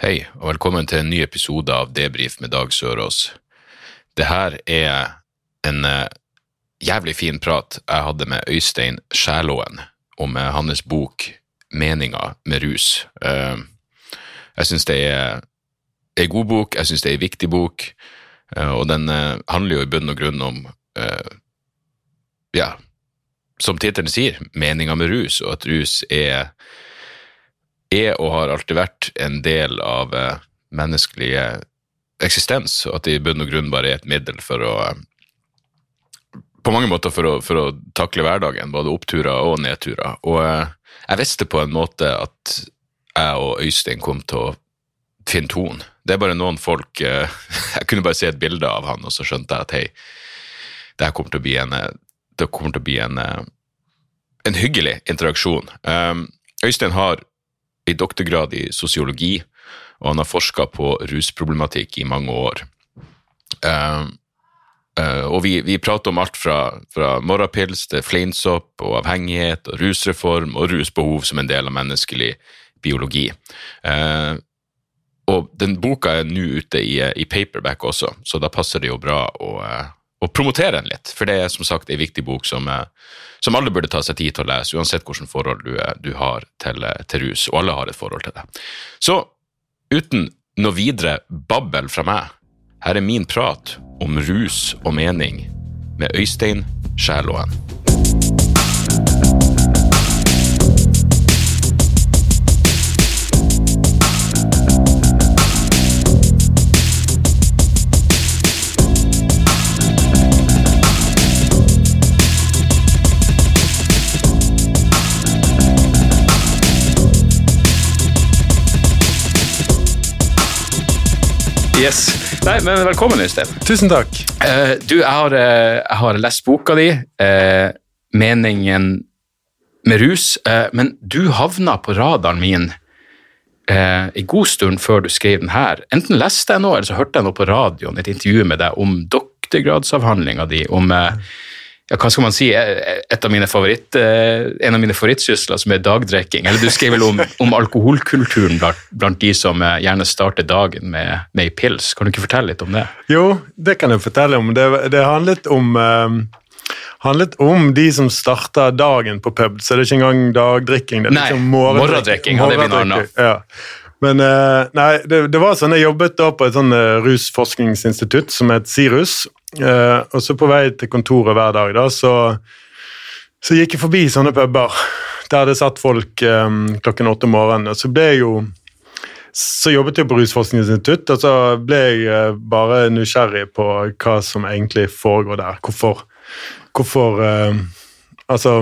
Hei, og velkommen til en ny episode av Debrif med Dag Sørås. Det her er en eh, jævlig fin prat jeg hadde med Øystein Skjælåen om eh, hans bok Meninga med rus. Eh, jeg syns det er en god bok, jeg syns det er en viktig bok, og den handler jo i bunn og grunn om ja, som tittelen sier, meninga med rus, og at rus er er og har alltid vært en del av eh, menneskelig eksistens, og at det i bunn og grunn bare er et middel for å eh, På mange måter for å, for å takle hverdagen, både oppturer og nedturer. Og eh, jeg visste på en måte at jeg og Øystein kom til å finne tonen. Det er bare noen folk Jeg kunne bare se et bilde av han, og så skjønte jeg at hei, det her kommer til å bli en, det kommer til å bli en, en hyggelig interaksjon. Øystein har i doktorgrad i sosiologi, og han har forska på rusproblematikk i mange år. Uh, uh, og vi, vi prater om alt fra, fra morgenpils til fleinsopp og avhengighet og rusreform og rusbehov som en del av menneskelig biologi. Uh, og den boka er nå ute i, i paperback også, så da passer det jo bra å, å promotere den litt. For det er som sagt en viktig bok som, eh, som alle burde ta seg tid til å lese, uansett hvilket forhold du, eh, du har til, eh, til rus. Og alle har et forhold til det. Så uten noe videre babbel fra meg, her er min prat om rus og mening med Øystein Skjælåen. Nei, men velkommen, Øystein. Tusen takk. Uh, du, jeg har, uh, jeg har lest boka di, uh, 'Meningen med rus', men du havna på radaren min i god stund før du skrev den her. Enten leste jeg noe, eller så hørte jeg noe på radioen, et intervju med deg om doktorgradsavhandlinga di, om ja, hva skal man si, av favoritt, eh, en av mine favorittsysler som er dagdrikking. Eller du skrev vel om, om alkoholkulturen blant, blant de som eh, gjerne starter dagen med, med pils. Kan du ikke fortelle litt om det? Jo, det kan jeg fortelle om. Det, det handlet om um handlet om de som starta dagen på pub, så det er ikke engang dagdrikking. Det er liksom morgendrikking. morgendrikking, ja. Men eh, nei, det, det var sånn, jeg jobbet da på et sånn rusforskningsinstitutt som het Sirus. Eh, og så på vei til kontoret hver dag da, så, så gikk jeg forbi sånne puber der det satt folk um, klokken åtte om morgenen. Og så ble jeg jo så jobbet jeg på Rusforskningsinstitutt, og så ble jeg eh, bare nysgjerrig på hva som egentlig foregår der. Hvorfor, hvorfor uh, Altså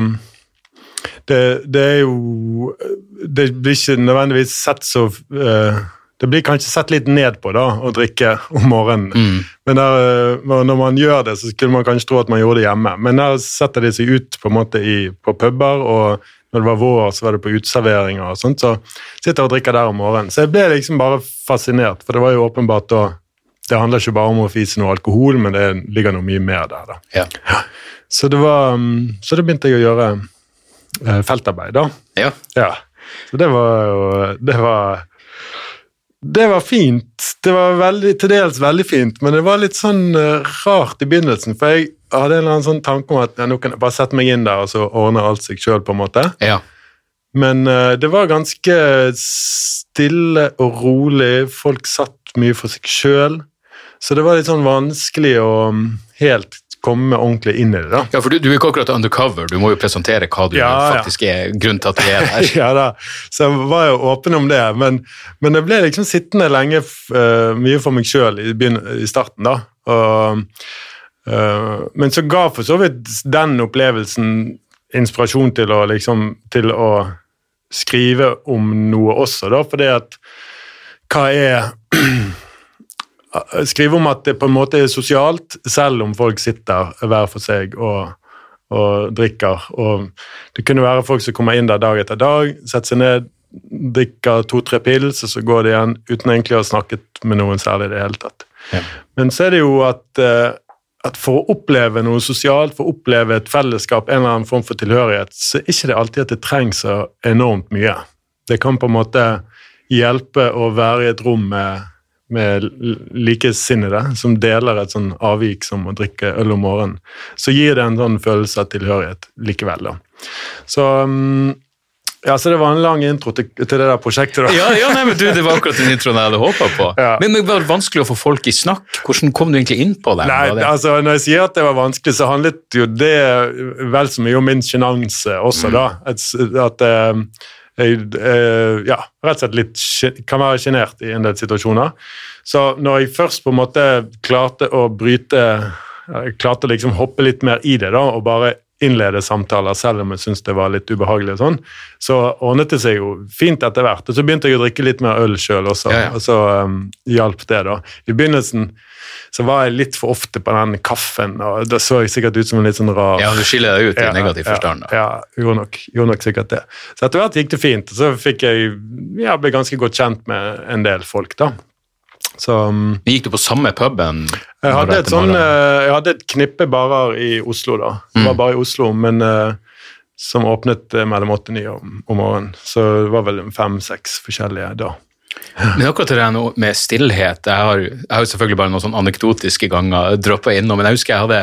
det, det er jo Det blir ikke nødvendigvis sett så eh, Det blir kanskje sett litt ned på da, å drikke om morgenen. Men der, eh, når man gjør det, så skulle man kanskje tro at man gjorde det hjemme. Men der setter de seg ut på en måte i, på puber, og når det var vår, så var det på uteserveringer og sånt, så sitter jeg og drikker der om morgenen. Så jeg ble liksom bare fascinert, for det var jo åpenbart da Det handler ikke bare om å fise noe alkohol, men det ligger noe mye mer der, da. Ja. Så det var mm, Så da begynte jeg å gjøre eh, feltarbeid, da. ja. Ja. Så det var jo Det var det var fint. Det var veldig, til dels veldig fint, men det var litt sånn eh, rart i begynnelsen. For jeg hadde en eller annen sånn tanke om at ja, nå kan jeg bare sette meg inn der, og så ordner alt seg sjøl, på en måte. ja. Men uh, det var ganske stille og rolig. Folk satt mye for seg sjøl. Så det var litt sånn vanskelig å mm, helt komme ordentlig inn i det, da. Ja, for du, du er ikke akkurat undercover, du må jo presentere hva du Ja, ja. faktisk er, grunnen til at du er der. ja da, så jeg var jo åpen om det, men, men jeg ble liksom sittende lenge uh, mye for meg sjøl i, i starten, da. Og, uh, men så ga for så vidt den opplevelsen inspirasjon til å liksom til å skrive om noe også, da, fordi at hva er Skrive om at det på en måte er sosialt, selv om folk sitter hver for seg og, og drikker. Og det kunne være folk som kommer inn der dag etter dag, setter seg ned, drikker to-tre pils, og så går de igjen uten egentlig å ha snakket med noen særlig i det hele tatt. Ja. Men så er det jo at, eh, at for å oppleve noe sosialt, for å oppleve et fellesskap, en eller annen form for tilhørighet, så er ikke det alltid at det trengs så enormt mye. Det kan på en måte hjelpe å være i et rom med, med likesinnede som deler et sånn avvik som å drikke øl om morgenen. Så gir det en sånn følelse av tilhørighet likevel. da. Så mm, ja, så det var en lang intro til, til det der prosjektet. da. Ja, ja nei, men du, Det var akkurat den introen jeg hadde håpa på. Ja. Men, men var det vanskelig å få folk i snakk? Hvordan kom du egentlig inn på det? Nei, det? altså Når jeg sier at det var vanskelig, så handlet jo det vel så mye om min sjenanse også, da. At, at eh, jeg eh, ja, rett og slett litt, kan være sjenert i en del situasjoner. Så når jeg først på en måte klarte å bryte Jeg klarte å liksom hoppe litt mer i det da, og bare innlede samtaler, selv om jeg syntes det var litt ubehagelig, og sånn, så ordnet det seg jo fint etter hvert. Og så begynte jeg å drikke litt mer øl sjøl også, Ja, ja. og så um, hjalp det. da. I begynnelsen så var jeg litt for ofte på den kaffen, og da så jeg sikkert ut som en litt sånn rar Ja, Du skiller deg ut i Ja, negativ ja, forstand. da. Ja, gjorde nok, gjorde nok sikkert det. Så etter hvert gikk det fint, og så fikk jeg ja, ble ganske godt kjent med en del folk, da. Så um, Gikk du på samme puben? jeg hadde, et sånn, eh, jeg hadde et knippe barer i Oslo, da. Det Mm. var bare i Oslo, men eh, som åpnet eh, mellom åtte og ni om, om morgenen. Så det var vel fem-seks forskjellige da. Men akkurat det der med stillhet Jeg har, jeg har selvfølgelig bare noen sånn anekdotiske ganger droppa innom, men jeg husker jeg hadde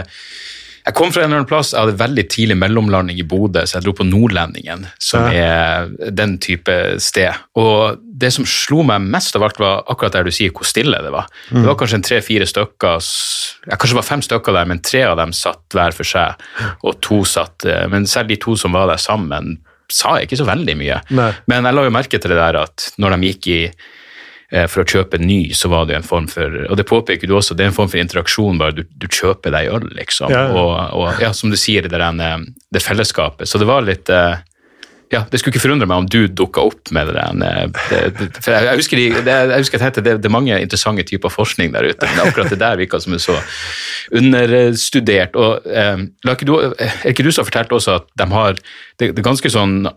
jeg kom fra en eller annen plass, jeg hadde veldig tidlig mellomlanding i Bodø, så jeg dro på Nordlendingen, som er den type sted. Og det som slo meg mest av alt, var akkurat der du sier hvor stille det var. Det var kanskje en tre-fire stykker, ja, kanskje det var fem stykker der, men tre av dem satt hver for seg, og to satt eh, Men selv de to som var der sammen, sa jeg ikke så veldig mye. Nei. Men jeg la jo merke til det der at når de gikk i eh, for å kjøpe ny, så var det jo en form for Og det påpeker du også, det er en form for interaksjon, bare du, du kjøper deg øl, liksom. Ja. Og, og ja, som du sier, det, der, det fellesskapet. Så det var litt eh, ja, Det skulle ikke forundre meg om du dukka opp med eh, Det, det, for jeg, husker, de, jeg husker tenkte, det, det er mange interessante typer forskning der ute, men akkurat det der virka som er så understudert. og eh, ikke du, Er ikke du som har fortalt også at de har Det, det er ganske sånn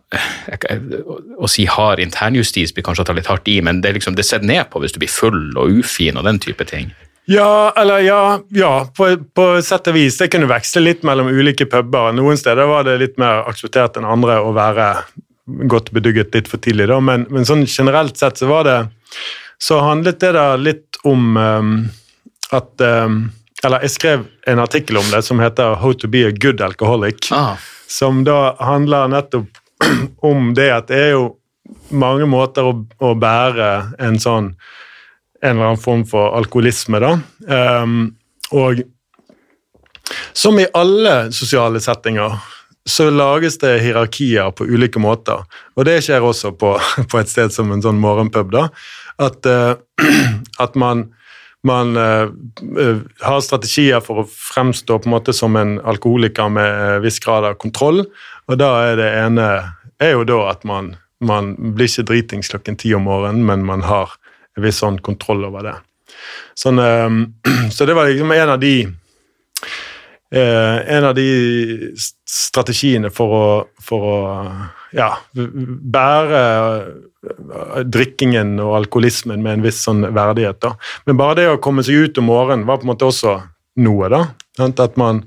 å, si hard internjustis blir kanskje å ta litt hardt i, men det er liksom, det sett ned på hvis du blir full og ufin og den type ting. Ja, eller ja, ja på, på sett og vis. Det kunne veksle litt mellom ulike puber. Noen steder var det litt mer akseptert enn andre å være godt bedugget litt for tidlig, da. Men, men sånn generelt sett så var det Så handlet det da litt om um, at um, Eller jeg skrev en artikkel om det som heter 'How to be a good alcoholic'. Ah, som da handler nettopp om det at det er jo mange måter å, å bære en sånn en eller annen form for alkoholisme, da. Um, og som i alle sosiale settinger så lages det hierarkier på ulike måter. Og det skjer også på, på et sted som en sånn morgenpub, da. At, uh, at man, man uh, har strategier for å fremstå på en måte som en alkoholiker med viss grad av kontroll, og da er det ene er jo da at man, man blir ikke dritings klokken ti om morgenen, men man har en viss sånn kontroll over det. Sånn, eh, så det var liksom en av de Eh, en av de strategiene for å, for å ja, bære eh, drikkingen og alkoholismen med en viss sånn verdighet. Da. Men bare det å komme seg ut om morgenen var på en måte også noe. da. At man,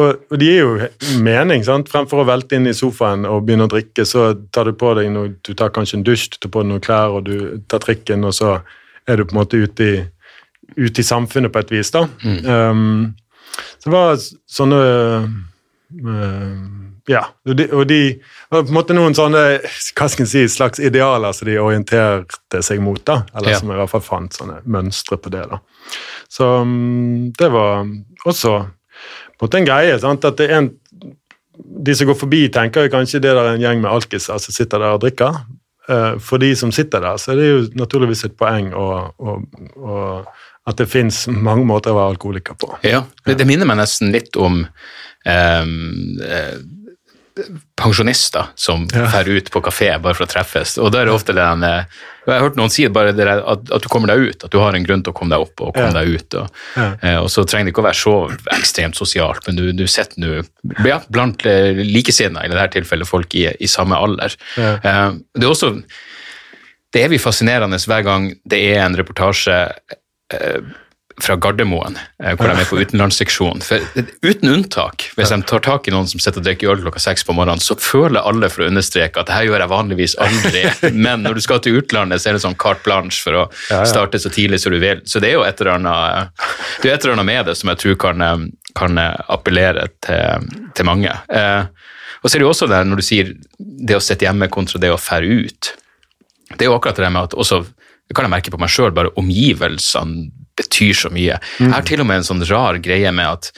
og, og det gir jo mening. sant? Fremfor å velte inn i sofaen og begynne å drikke, så tar du på deg noe, du tar kanskje en dusj, du tar på deg noen klær, og du tar trikken, og så er du på en måte ute i, ute i samfunnet på et vis. da. Um, så det var sånne uh, Ja. Og de, og de var på en måte noen sånne hva skal jeg si, slags idealer som de orienterte seg mot. da, Eller Ja. som i hvert fall fant sånne mønstre på det. da. Så um, det var også måte en greie. sant, at det er en de som går forbi, tenker jo kanskje det er en gjeng med alkiser som sitter der og drikker. Eh, For de som sitter der, så er det jo naturligvis et poeng å, å, å, at det fins mange måter å være alkoholiker på. Ja, det, minner meg nesten litt om um, pensjonister som drar ut på kafé bare for å treffes. Og da er det ofte den eh, Jeg har hørt noen si bare det at, at du kommer deg ut, at du har en grunn til å komme deg opp og komme Ja. deg ut. Og, Ja. eh, og så trenger det ikke å være så ekstremt sosialt, men du, du sitter nå ja, blant eh, likesinnede, i dette tilfellet folk i, i samme alder. Ja. Det er også det er evig fascinerende hver gang det er en reportasje fra Gardermoen, eh, hvor de er på utenlandsseksjon. For eh, uten unntak, hvis de tar tak i noen som sitter og drikker øl klokka seks på morgenen, så føler alle for å understreke at det her gjør jeg vanligvis aldri, men når du skal til utlandet, så er det sånn carte blanche for å starte så tidlig som du vil. Så det er jo et eller annet, det er et eller annet med det som jeg tror kan, eh, kan eh, appellere til, til mange. Eh, og så er det jo også det når du sier det å sitte hjemme kontra det å fære ut det er jo akkurat det med at også, det kan jeg merke på meg sjøl, bare omgivelsene betyr så mye. Jeg har til og med en sånn rar greie med at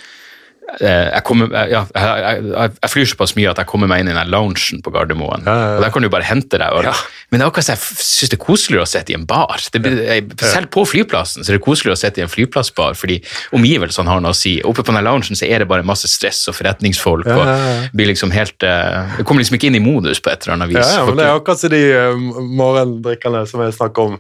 eh, jeg, kommer, ja, jeg, jeg, jeg, flyr såpass mye at jeg kommer meg inn i den loungen på Gardermoen. Ja, ja. Og Der kan du bare hente deg øl. Men det er akkurat som jeg syns det er koseligere å sitte i en bar. Det, blir- selv på flyplassen så er det koseligere å sitte i en flyplassbar, fordi omgivelsene har noe å si. Oppe på den loungen så er det bare masse stress og forretningsfolk. Og blir liksom helt, eh, kommer liksom ikke inn i modus på et eller annet vis. Ja, ja, men det er akkurat som de uh, morgendrikkerne som jeg snakker om.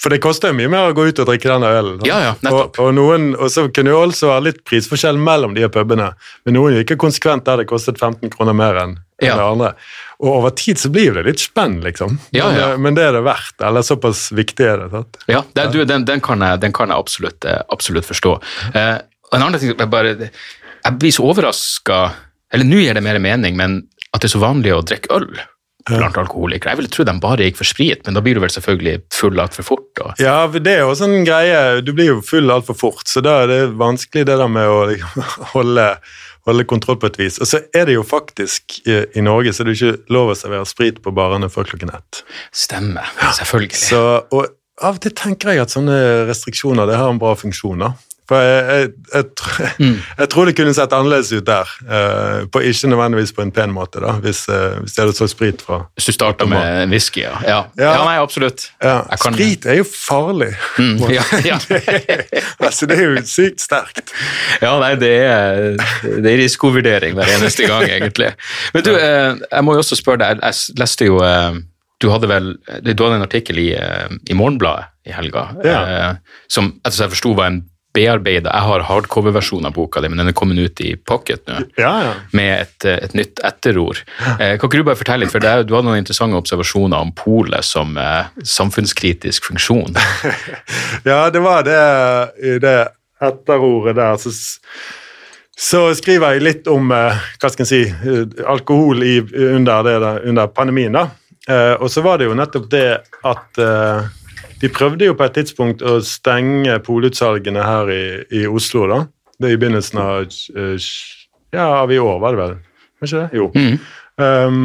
For det koster jo mye mer å gå ut og drikke denne ølen. Ja, ja, nettopp. Og, og, noen, og så kunne jo også være litt prisforskjell mellom de pubene. Men noen gikk konsekvent der det kostet 15 kroner mer enn Ja. det andre. Og over tid så blir det litt spenn, liksom. Ja, ja. eh, men det er det verdt. Eller såpass viktig er det. sant? Ja, det, du, den, den, kan jeg, den kan jeg absolutt, eh, absolutt forstå. Eh, en annen ting, jeg, bare, jeg blir så overraska Eller nå gir det mer mening, men at det er så vanlig å drikke øl blant alkoholikere. Jeg ville tro de bare gikk for sprit, men da blir du vel selvfølgelig full altfor fort. Og, Ja, det er jo sånn greie Du blir jo full altfor fort, så da er det vanskelig det der med å liksom, holde, holde kontroll på et vis. Og så er det jo faktisk i, i Norge så er det ikke lov å servere sprit på barene før klokken ett. Stemmer, selvfølgelig. Så, og av og til tenker jeg at sånne restriksjoner det har en bra funksjon. da. For jeg, jeg, jeg, tror, jeg tror det kunne sett annerledes ut der. Uh, på, ikke nødvendigvis på en pen måte, da, hvis, uh, hvis jeg hadde solgt sprit fra Hvis du starter med whisky, ja. Ja, Ja. ja nei, absolutt. ja, kan- Sprit er jo farlig. Mm, ja, ja. altså, det er jo sykt sterkt. Ja, nei, det er, det er risikovurdering hver eneste gang, egentlig. Men du, uh, jeg må jo også spørre deg, jeg leste jo Du hadde vel du hadde en artikkel i, i Morgenbladet i helga Ja. eh, som etter som jeg forsto var en bearbeida Jeg har hardcover-versjon av boka di, men den er kommet ut i pocket nå. Ja, ja. Med et, eh, et nytt etterord. Eh, kan ikke du bare fortelle litt, for det er, Du hadde noen interessante observasjoner om polet som eh, samfunnskritisk funksjon. Ja, det var det i det etterordet der. Så, så skriver jeg litt om eh, hva skal jeg si, eh, alkohol i, under, det, under pandemien. da. Eh, og så var det jo nettopp det at eh, de prøvde jo på et tidspunkt å stenge polutsalgene her i, i Oslo. da. Det er i begynnelsen av eh, ja, av i år, var det vel? Var ikke det? Jo. Um,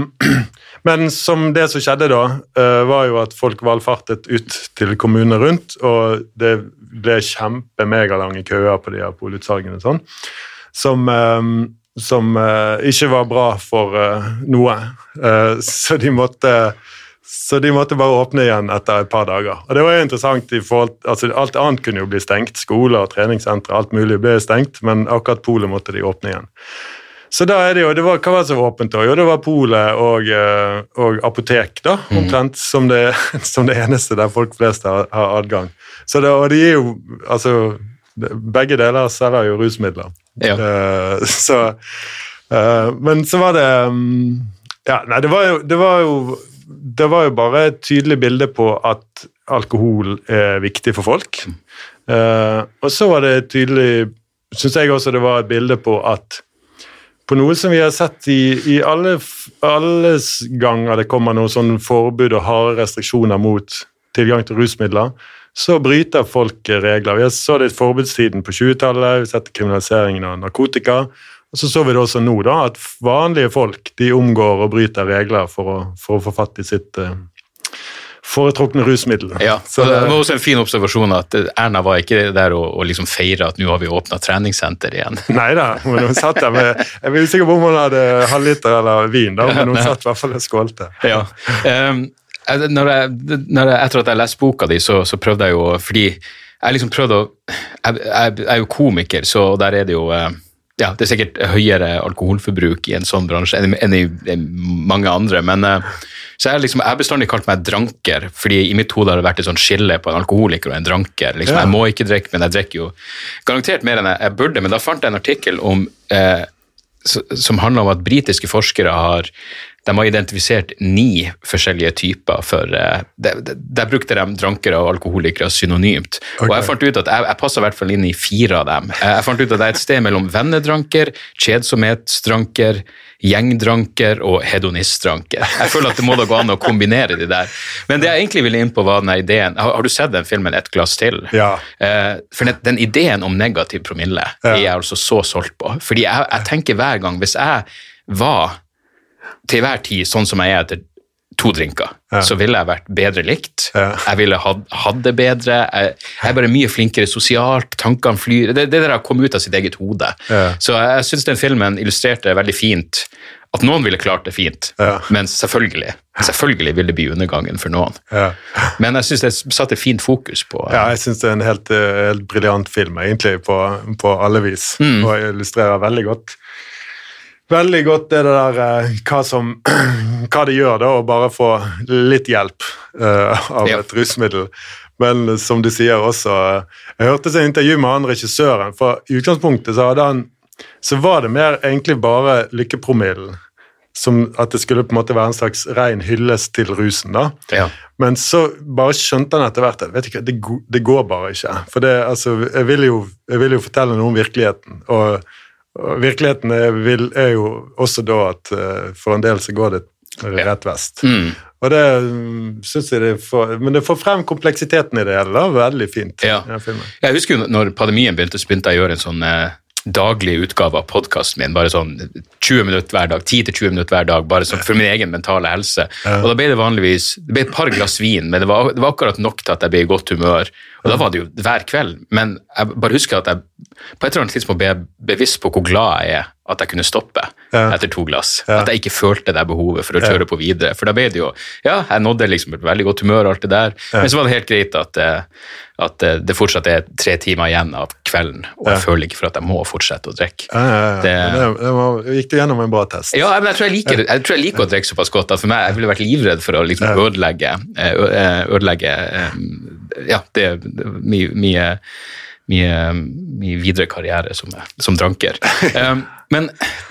men som det som skjedde da, uh, var jo at folk valfartet ut til kommunene rundt, og det ble kjempemegalange køer på de her polutsalgene og sånn, som, um, som uh, ikke var bra for uh, noe. Så de måtte så de måtte bare åpne igjen etter et par dager. Og det var jo interessant i forhold, altså Alt annet kunne jo bli stengt. Skoler treningssentre, alt mulig ble stengt, men akkurat polet måtte de åpne igjen. Så da er det jo, det var, Hva var det som var åpent da? Jo, det var polet og, eh, og apotek, da, omtrent som det, som det eneste der folk flest har, har adgang. Så det, Og de er jo altså, Begge deler selger jo rusmidler. Ja. Uh, så uh, Men så var det um, Ja, nei, det var jo, det var jo det var jo bare et tydelig bilde på at alkohol er viktig for folk. Uh, og så var det tydelig, syns jeg også det var et bilde på at på noe som vi har sett i, i alle, alles ganger det kommer noe sånn forbud og harde restriksjoner mot tilgang til rusmidler, så bryter folk regler. Vi så det i forbudstiden på 20-tallet, vi har sett kriminaliseringen av narkotika. Og så så vi det også nå, da, at vanlige folk de omgår og bryter regler for å, for å få fatt i sitt uh, foretrukne rusmiddel. Ja, Så det det- var også en fin observasjon at Erna var ikke der og, og liksom feira at nå har vi åpna treningssenter igjen. Nei da, men hun satt der med Jeg er usikker på om hun hadde halvliter eller vin, da, men hun satt i hvert fall og skålte. Ja. Um, når jeg, når jeg, etter at jeg leste boka di, så, så prøvde jeg jo Fordi jeg liksom prøvde å Jeg, jeg, jeg er jo komiker, så der er det jo eh, ja, det er sikkert høyere alkoholforbruk i en sånn bransje enn, enn i, i mange andre, men eh, så jeg, liksom, jeg har bestandig kalt meg dranker, fordi i mitt hode har det vært et sånt skille på en alkoholiker og en dranker. Liksom, Ja. Jeg må ikke drikke, men jeg drikker jo garantert mer enn jeg, jeg burde. Men da fant jeg en artikkel om, eh, som handler om at britiske forskere har de har identifisert ni forskjellige typer for eh, Der, brukte de drankere og alkoholikere synonymt. Og jeg fant ut at jeg, jeg passer i hvert fall inn i fire av dem. Jeg, fant ut at det er et sted mellom vennedranker, kjedsomhetsdranker, gjengdranker og hedonistdranker. Jeg føler at det må da gå an å kombinere de der. Men det jeg egentlig ville inn på, var denne ideen Har, har du sett den filmen 'Et glass til'? Ja. Eh, for den, den ideen om negativ promille er jeg altså så solgt på. Fordi jeg, jeg tenker hver gang Hvis jeg var til hver tid sånn som jeg er etter to drinker, så ville jeg vært bedre likt. Ja. Jeg ville hatt, det bedre. Jeg, jeg er bare mye flinkere sosialt. Tankene flyr. Det, det der har kommet ut av sitt eget hode. Ja. Så jeg, jeg syns den filmen illustrerte veldig fint at noen ville klart det fint, Ja. men selvfølgelig selvfølgelig vil det bli undergangen for noen. Ja. Men jeg syns det satte fint fokus på Ja, jeg syns det er en helt, eh, helt briljant film, egentlig, på, på alle vis. Og illustrerer veldig godt Veldig godt det der eh, hva som Hva det gjør, da, å bare få litt hjelp uh, av Ja. et rusmiddel. Men som du sier også eh, Jeg hørte et intervju med han regissøren, for i utgangspunktet så hadde han så var det mer egentlig bare lykkepromillen. Som at det skulle på en måte være en slags ren hyllest til rusen. da. Ja. Men så bare skjønte han etter hvert at vet ikke, det, det går bare ikke. For det, altså, jeg, vil jo, jeg vil jo fortelle noe om virkeligheten. Og virkeligheten er, vil, er jo også da at eh, for en del så går det rett vest. Mm. Og det syns synes jeg det får Men det får frem kompleksiteten i det hele. da, Veldig fint. Ja. Jeg husker jo når pandemien begynte, så begynte jeg å gjøre en sånn eh, daglig utgave av podkasten min. Bare sånn 20 minutter hver dag, 10-20 minutter hver dag, bare sånn for min egen mentale helse. Og da ble det vanligvis det ble et par glass vin, men det var, det var akkurat nok til at jeg ble i godt humør. Og da var det jo hver kveld. Men jeg bare husker at jeg på et eller annet tidspunkt ble jeg bevisst på hvor glad jeg er at jeg kunne stoppe Ja. etter to glass. Ja. At jeg ikke følte det behovet for å kjøre på videre. For da ble det jo Ja, jeg nådde liksom et veldig godt humør og alt det der, men så var det helt greit at, eh, at eh, det fortsatt er tre timer igjen av kvelden, og jeg Ja. føler ikke for at jeg må fortsette å drikke. Ja, ja, ja. Det- Det, var, gikk du gjennom en bra test? Ja, men jeg tror jeg liker, jeg tror jeg liker å drikke såpass godt at for meg, jeg ville vært livredd for å liksom ødelegge, eh, ødelegge ja, det, det mye, mye, mye, videre karriere som, som dranker. Um, men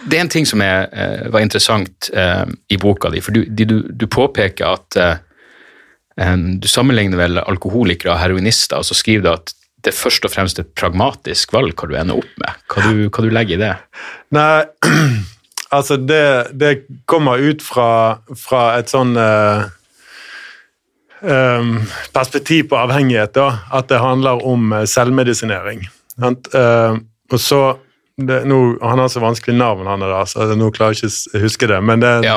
det er en ting som er, eh, var interessant eh, i boka di, for du, du, du påpeker at em, du sammenligner vel alkoholikere og heroinister, og så skriver du at det er først og fremst et pragmatisk valg hva du ender opp med. Hva du, hva du legger i det? Nei, altså det, det kommer ut fra, fra et sånn em, perspektiv på avhengighet, da. At det handler om eh, selvmedisinering. Sant? Eh, og så det, nå, Han har så vanskelig navn, han er da, så nå klarer jeg ikke å huske det. Men, det, Ja.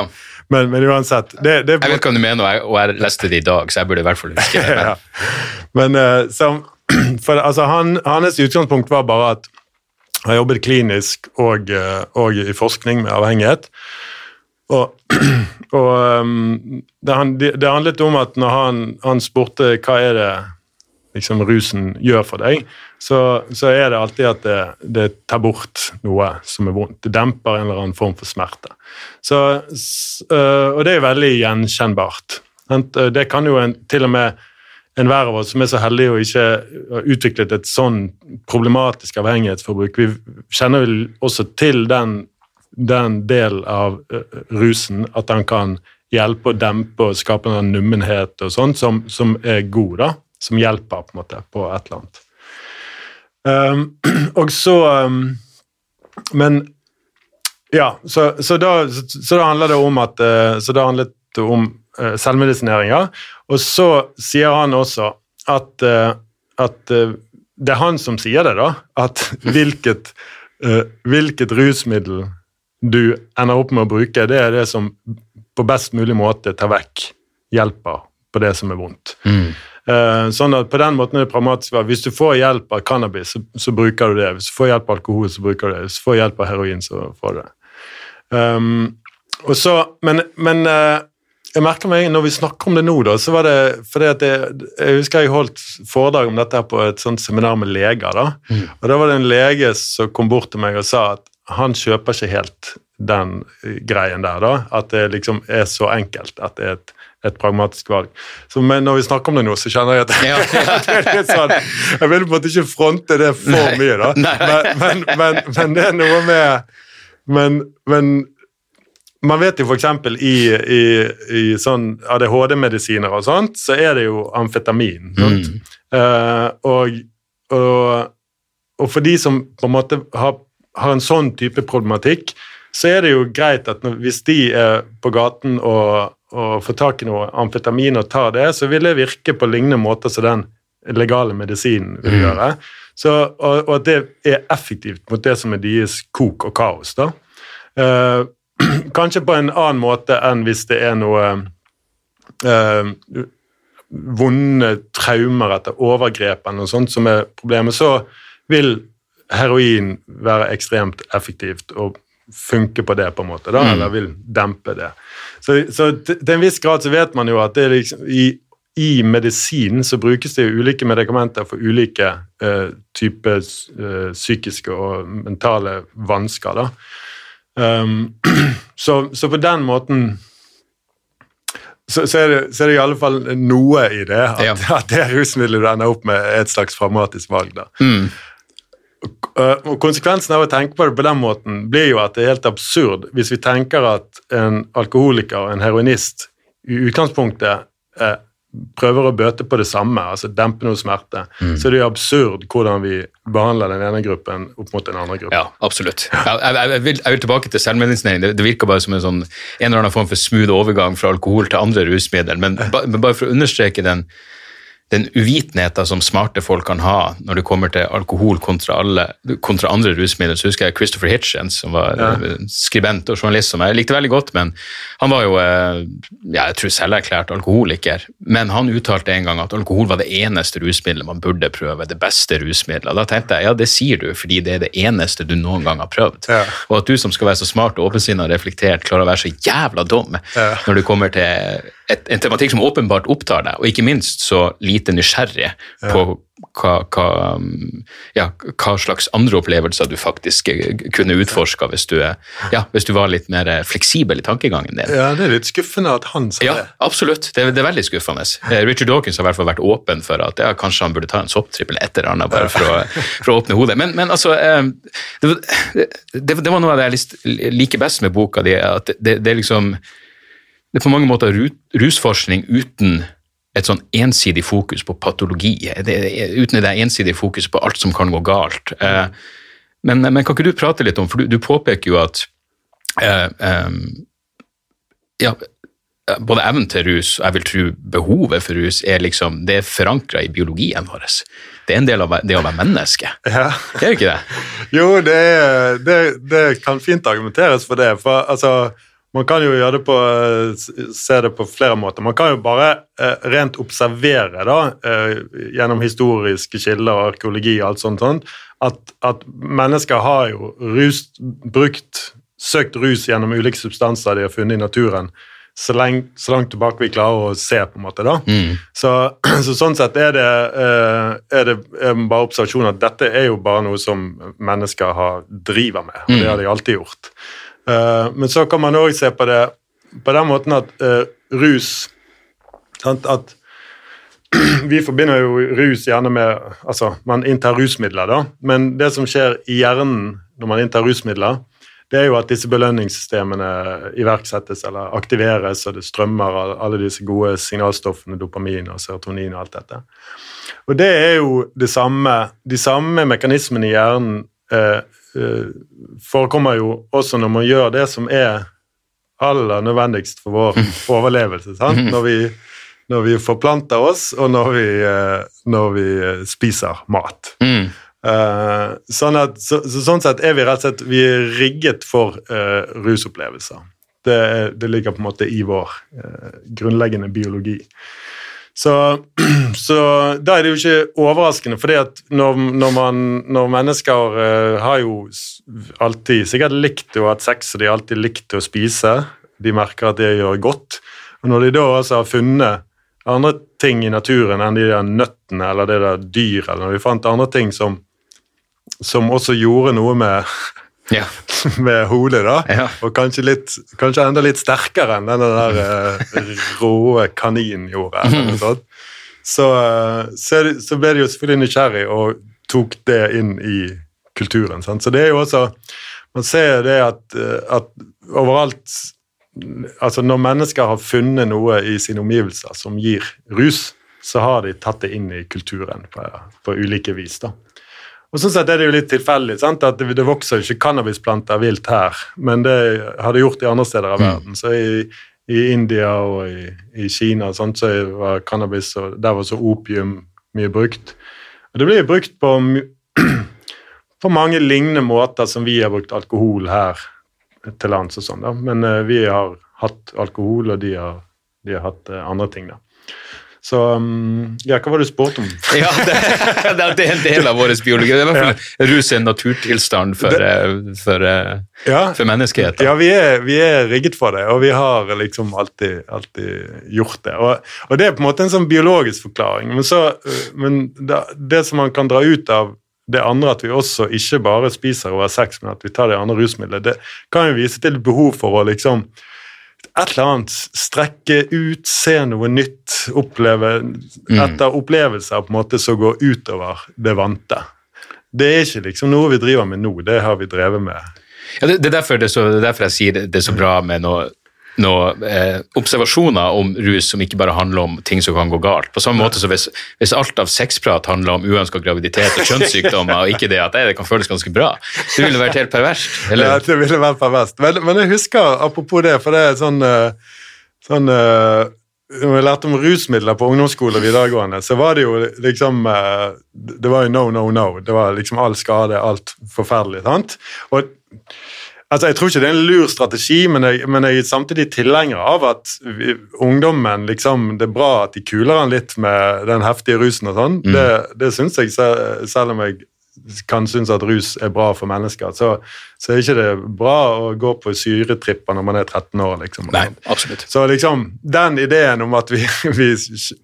men, men uansett det, det, Jeg vet hva du mener, og jeg, og jeg leste det i dag, så jeg burde i hvert fall huske det. Men, ja. Men eh, som, for, altså, han, hans utgangspunkt var bare at han jobbet klinisk og, eh, og i forskning med avhengighet. Og, og um, det, det, handlet om at når han, han spurte hva er det liksom, rusen gjør for deg, så, så er det alltid at det, det tar bort noe som er vondt. Det demper en eller annen form for smerte. Så, øh, og det er veldig gjenkjennbart. Det kan jo en, til og med enhver av oss som er så heldig å ikke ha utviklet et sånn problematisk avhengighetsforbruk. Vi kjenner vel også til den, den del av øh, rusen, at den kan hjelpe og dempe og skape en nummenhet og sånn, som, som er god, da. Som hjelper på en måte på et eller annet. Um, og så um, Men ja, så, så, da, så, da handler det om at eh, Så da handlet det om uh, selvmedisinering, ja. Og så sier han også at, eh, at eh, det er han som sier det, da. At hvilket, eh, hvilket rusmiddel du ender opp med å bruke, det er det som på best mulig måte tar vekk hjelper på det som er vondt. Mm. sånn at På den måten er det pragmatisk. Hvis du får hjelp av cannabis, så, så bruker du det. Hvis du får hjelp av alkohol, så bruker du det. Hvis du får hjelp av heroin, så får du det. Um, så, men, men eh, jeg merker meg når vi snakker om det nå, da, så var det fordi at jeg, jeg husker jeg holdt foredrag om dette her på et sånt seminar med leger. da, og Da var det en lege som kom bort til meg og sa at han kjøper ikke helt den eh, greien der, da. At det liksom er så enkelt at det er et, et pragmatisk valg. Så, men når vi snakker om det nå, så kjenner jeg at, Ja, at det er litt sånn Jeg vil på en måte ikke fronte det for Nei, mye, da. Men, men, men, men det er noe med Men, men man vet jo f.eks. I, i, i sånn ADHD-medisiner og sånt, så er det jo amfetamin. Mm. Uh, og, og, og for de som på en måte har, har en sånn type problematikk, så er det jo greit at når, hvis de er på gaten og, og får tak i noe amfetamin og tar det, så vil det virke på lignende måter som den legale medisinen vil gjøre. Så, og, og at det er effektivt mot det som er deres kok og kaos. da. Eh, kanskje på en annen måte enn hvis det er noe eh, vonde traumer etter overgrep eller noe sånt som er problemet, så vil heroin være ekstremt effektivt og funke på det, på en måte, da, eller vil dempe det. Så, så til en viss grad så vet man jo at det liksom, i, i medisin så brukes det jo ulike medikamenter for ulike uh, typer uh, psykiske og mentale vansker. da. Um, så, så på den måten så, så, er det, så er det i alle fall noe i det. At, Ja. at det rusmiddelet du ender opp med, er et slags pragmatisk valg. da. Mm. Uh, og Konsekvensen av å tenke på det på den måten blir jo at det er helt absurd hvis vi tenker at en alkoholiker en heroinist i utgangspunktet eh, prøver å bøte på det samme, altså dempe noe smerte. Så det er absurd hvordan vi behandler den ene gruppen opp mot den andre gruppen. Ja, absolutt. Jeg, jeg, jeg, vil, jeg vil tilbake til selvmedisinering. Det, det virker bare som en, sånn, en eller annen form for smooth overgang fra alkohol til andre rusmidler. Men, ba, men bare for å understreke den, den uvitenheten som smarte folk kan ha når det kommer til alkohol kontra, alle, kontra andre rusmidler, så husker jeg Christopher Hitchens, som var ja. skribent og journalist som jeg likte veldig godt, men han var jo eh, ja, jeg tror selverklært alkoholiker. Men han uttalte en gang at alkohol var det eneste rusmiddelet man burde prøve, det beste rusmiddelet. Da tenkte jeg ja, det sier du fordi det er det eneste du noen gang har prøvd. Ja. Og at du som skal være så smart og åpensinnet og reflektert, klarer å være så jævla dum når det kommer til et, en tematikk som åpenbart opptar deg, og ikke minst så lite nysgjerrig på hva, hva, ja, hva slags andre opplevelser du faktisk kunne utforska hvis, du ja, hvis du var litt mer fleksibel i tankegangen din. Ja, Det er litt skuffende at han sa Ja, det. absolutt. Det, er- det er veldig skuffende. Eh, Richard Dawkins har i hvert fall vært åpen for at ja, kanskje han burde ta en sopptrippel etter et eller annet bare for å, for å åpne hodet. Men, men altså, eh, det, var- det, det var noe av det jeg liker best med boka di, at det, det er liksom det er på mange måter rusforskning uten et sånn ensidig fokus på patologi, det, er- uten det ensidige fokus på alt som kan gå galt. Eh, Men, men kan ikke du prate litt om, for du, du påpeker jo at eh, em, ja, både evnen til rus og jeg vil tro behovet for rus er liksom, det er forankra i biologien vår. Det er en del av det å være menneske. Ja. Er det ikke det? Jo, det, er, det, det kan fint argumenteres for det. For altså, man kan jo gjøre det på, eh, se det på flere måter. Man kan jo bare eh, rent observere, da, eh, gjennom historiske kilder og arkeologi og alt sånt, sånt at, at mennesker har jo rust, brukt, søkt rus gjennom ulike substanser de har funnet i naturen, så, lenge, så langt tilbake vi klarer å se, på en måte. da. Så, så sånn sett er det, er det er bare observasjon at dette er jo bare noe som mennesker har, driver med, og det har de alltid gjort. Eh, men så kan man òg se på det på den måten at eh, rus sant, At vi forbinder jo rus gjerne med Altså, man inntar rusmidler, da, men det som skjer i hjernen når man inntar rusmidler, det er jo at disse belønningssystemene iverksettes eller aktiveres, og det strømmer av alle disse gode signalstoffene, dopamin og serotonin og alt dette. Og det er jo det samme, de samme mekanismene i hjernen eh, forekommer jo også når man gjør det som er aller nødvendigst for vår overlevelse. Sant? Når, vi, når vi forplanter oss, og når vi, eh, når vi eh, spiser mat. Mm. Uh, sånn at, så, så sånn sett er vi rett og slett vi er rigget for uh, rusopplevelser. Det, det ligger på en måte i vår uh, grunnleggende biologi. Så, så da er det jo ikke overraskende, at når, når, når mennesker uh, har jo alltid sikkert likt å ha sex, og de har alltid likt å spise, de merker at det gjør godt, og når de da altså har funnet andre ting i naturen enn de der nøttene eller det der dyr, eller når de fant andre ting som, som også gjorde noe med Ja. med hodet, da. Ja. Og kanskje, litt, kanskje enda litt sterkere enn den der eh, rå kaninen gjorde. Eller. Så, eh, så, så ble de jo selvfølgelig nysgjerrig og tok det inn i kulturen. Sant? Så det er jo også Man ser det at, eh, at overalt Altså når mennesker har funnet noe i sine omgivelser som gir rus, så har de tatt det inn i kulturen på, på ulike vis. da. Og sånn sett er det jo litt tilfeldig sant? at det, vokser jo ikke cannabisplanter vilt her, men det har det gjort i andre steder av verden. Så i, i India og i, i Kina sånt, så var cannabis og der var så opium mye brukt. Og det blir brukt på, på mange lignende måter som vi har brukt alkohol her til lands og sånn, da. Men uh, vi har hatt alkohol, og de har, de har hatt uh, andre ting, da. Så um, Ja, hva var det du spurte om? Ja, det, det, det er en del av vår biologi. Det er i hvert fall Rus en naturtilstand for, det, for, eh, Ja. for menneskeheten. Ja, vi er, vi er rigget for det, og vi har liksom alltid, alltid gjort det. Og, og det er på en måte en sånn biologisk forklaring, men, så, øh, men det, som man kan dra ut av det andre, at vi også ikke bare spiser over sex, men at vi tar det andre rusmiddelet, det kan jo vise til behov for å liksom et eller annet strekke ut, se noe nytt, oppleve etter opplevelser på en måte som går utover det vante. Det er ikke liksom noe vi driver med nå, det har vi drevet med Ja, det, det, er derfor det så, det er derfor jeg sier det er så bra med noe, noe eh, observasjoner om rus som ikke bare handler om ting som kan gå galt. På samme måte så hvis, hvis alt av sexprat handler om uønska graviditet og kjønnssykdommer, og ikke det at det kan føles ganske bra, så ville det vært helt perverst. Ja, det ville vært perverst. Men, men jeg husker, apropos det, for det er sånn, eh, sånn eh, Når jeg lærte om rusmidler på ungdomsskole og videregående, så var det jo liksom eh, Det var jo no, no, no. Det var liksom all skade, alt forferdelig. sant? Og Altså, Jeg tror ikke det er en lur strategi, men jeg, men jeg er samtidig tilhenger av at vi, ungdommen liksom, Det er bra at de kuler han litt med den heftige rusen og sånn. Det, det syns jeg, se- selv om jeg kan synes at rus er bra for mennesker, så, så er ikke det bra å gå på syretripper når man er 13 år. liksom. Nei, absolutt. Så liksom, den ideen om at vi, vi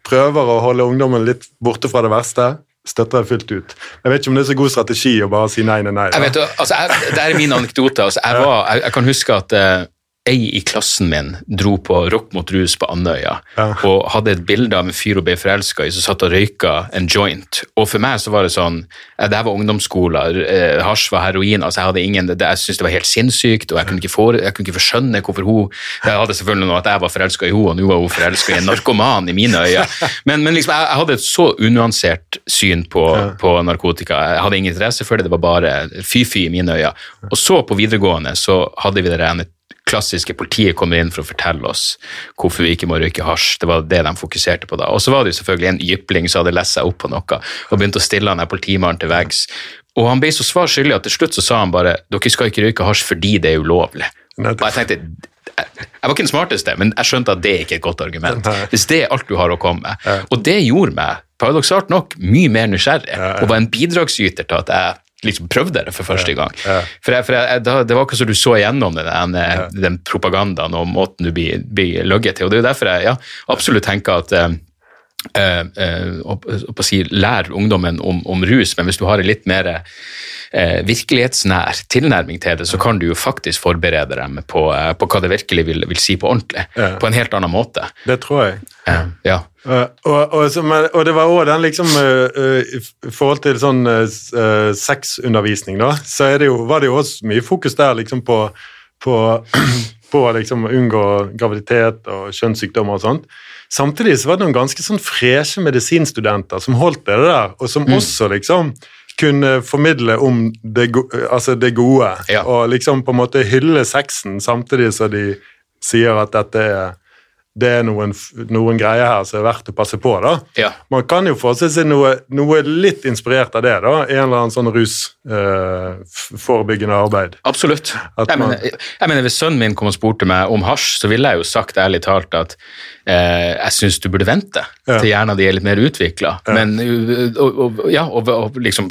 prøver å holde ungdommen litt borte fra det verste, støtter jeg fullt ut. Jeg vet ikke om det er så god strategi å bare si nei, nei, nei. da. Jeg vet, altså, jeg, det er min anekdote. Altså, jeg, var, jeg, jeg kan huske at eh, ei i klassen min dro på Rock mot rus på Andøya Ja. og hadde et bilde av en fyr hun ble forelska i som satt og røyka en joint. Og for meg så var det sånn Det her var ungdomsskoler, eh, hasj var heroin. altså Jeg hadde ingen, det, jeg syntes det var helt sinnssykt, og jeg kunne ikke, for, jeg kunne ikke forskjønne hvorfor hun Jeg hadde selvfølgelig noe at jeg var forelska i henne, og nå var hun forelska i en narkoman i mine øyne. Men, men liksom, jeg, jeg hadde et så unuansert syn på, på narkotika. Jeg hadde ingen interesse for det, det var bare fy-fy i mine øyne. Og så på videregående så hadde vi det rene klassiske politiet kommer inn for å fortelle oss hvorfor vi ikke må røyke hasj. Det var det de fokuserte på da. Og så var det jo selvfølgelig en jypling som hadde lest seg opp på noe og begynte å stille han der politimannen til veggs. Og han ble så svar skyldig at til slutt så sa han bare dere skal ikke røyke hasj fordi det er ulovlig. Og jeg tenkte jeg var ikke den smarteste, men jeg skjønte at det ikke er et godt argument. Hvis det er alt du har å komme med. Og det gjorde meg, paradoksalt nok, mye mer nysgjerrig, og var en bidragsyter til at jeg liksom prøvde det for første gang. For, jeg, for jeg, da, Det var ikke så du så igjennom den, den, den propagandaen og måten du blir, blir løyet til. Og det er jo derfor jeg ja, absolutt tenker at eh, eh, eh, si, lære ungdommen om, om rus, men hvis du har en litt mer eh, virkelighetsnær tilnærming til det, så kan du jo faktisk forberede dem på, eh, på hva det virkelig vil, vil si på ordentlig. På en helt annen måte. Det tror jeg. Eh, ja. Uh, og, og, så- men- og det var òg den liksom uh, uh, I forhold til sånn sexundervisning, da, så det jo, var det jo også mye fokus der liksom på, på, på liksom å unngå graviditet og kjønnssykdommer og sånt. Samtidig så var det noen ganske sånn freshe medisinstudenter som holdt det der, og som også liksom kunne formidle om det, go altså det gode, Ja. og liksom på en måte hylle sexen samtidig som de sier at dette er det er noen, noen greier her som er verdt å passe på. da. Ja. Man kan jo forestille seg noe, noe litt inspirert av det. da, En eller annen sånn rusforebyggende arbeid. Absolutt. At Jeg man- mener, jeg mener, Hvis sønnen min kom og spurte meg om hasj, så ville jeg jo sagt ærlig talt at eh, jeg syns du burde vente Ja. til hjernen din er litt mer utvikla. Men uh, og, og, ja, og, og liksom,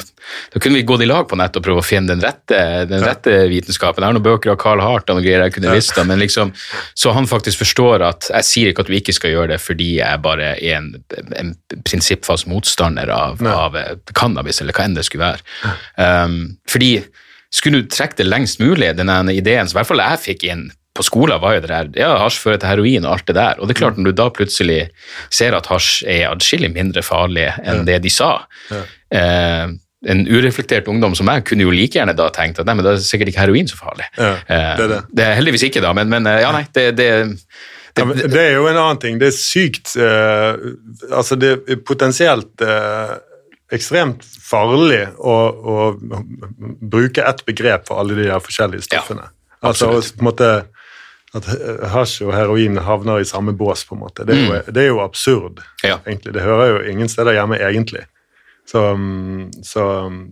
da kunne vi gått i lag på nett og prøve å finne den rette, den rette vitenskapen. Jeg har noen bøker av Carl Hart og noen greier jeg kunne visst om, men liksom, så han faktisk forstår at jeg sier ikke at du ikke skal gjøre det fordi jeg bare er en, en prinsippfast motstander av, av eh, cannabis, eller hva enn det skulle være. Um, fordi skulle du trekke det lengst mulig, denne ideen som i hvert fall jeg fikk inn på skolen, var jo det der ja, hasj fører til heroin og alt det der. Og det er klart, når du da plutselig ser at hasj er adskillig mindre farlig enn det de sa eh, En ureflektert ungdom som meg kunne jo like gjerne da tenkt at nei, men da er sikkert ikke heroin så farlig. Ja, det er det. Eh, det er heldigvis ikke, da, men, men eh, ja, nei, det, det, Ja, det er jo en annen ting. Det er sykt eh, Altså, det er potensielt eh, ekstremt farlig å, å bruke ett begrep for alle de her forskjellige stoffene. altså absolutt. på en måte at hasj og heroin havner i samme bås, på en måte. Det er jo, det er jo absurd, Mm. Ja. egentlig. Det hører jo ingen steder hjemme, egentlig. Så, mm, så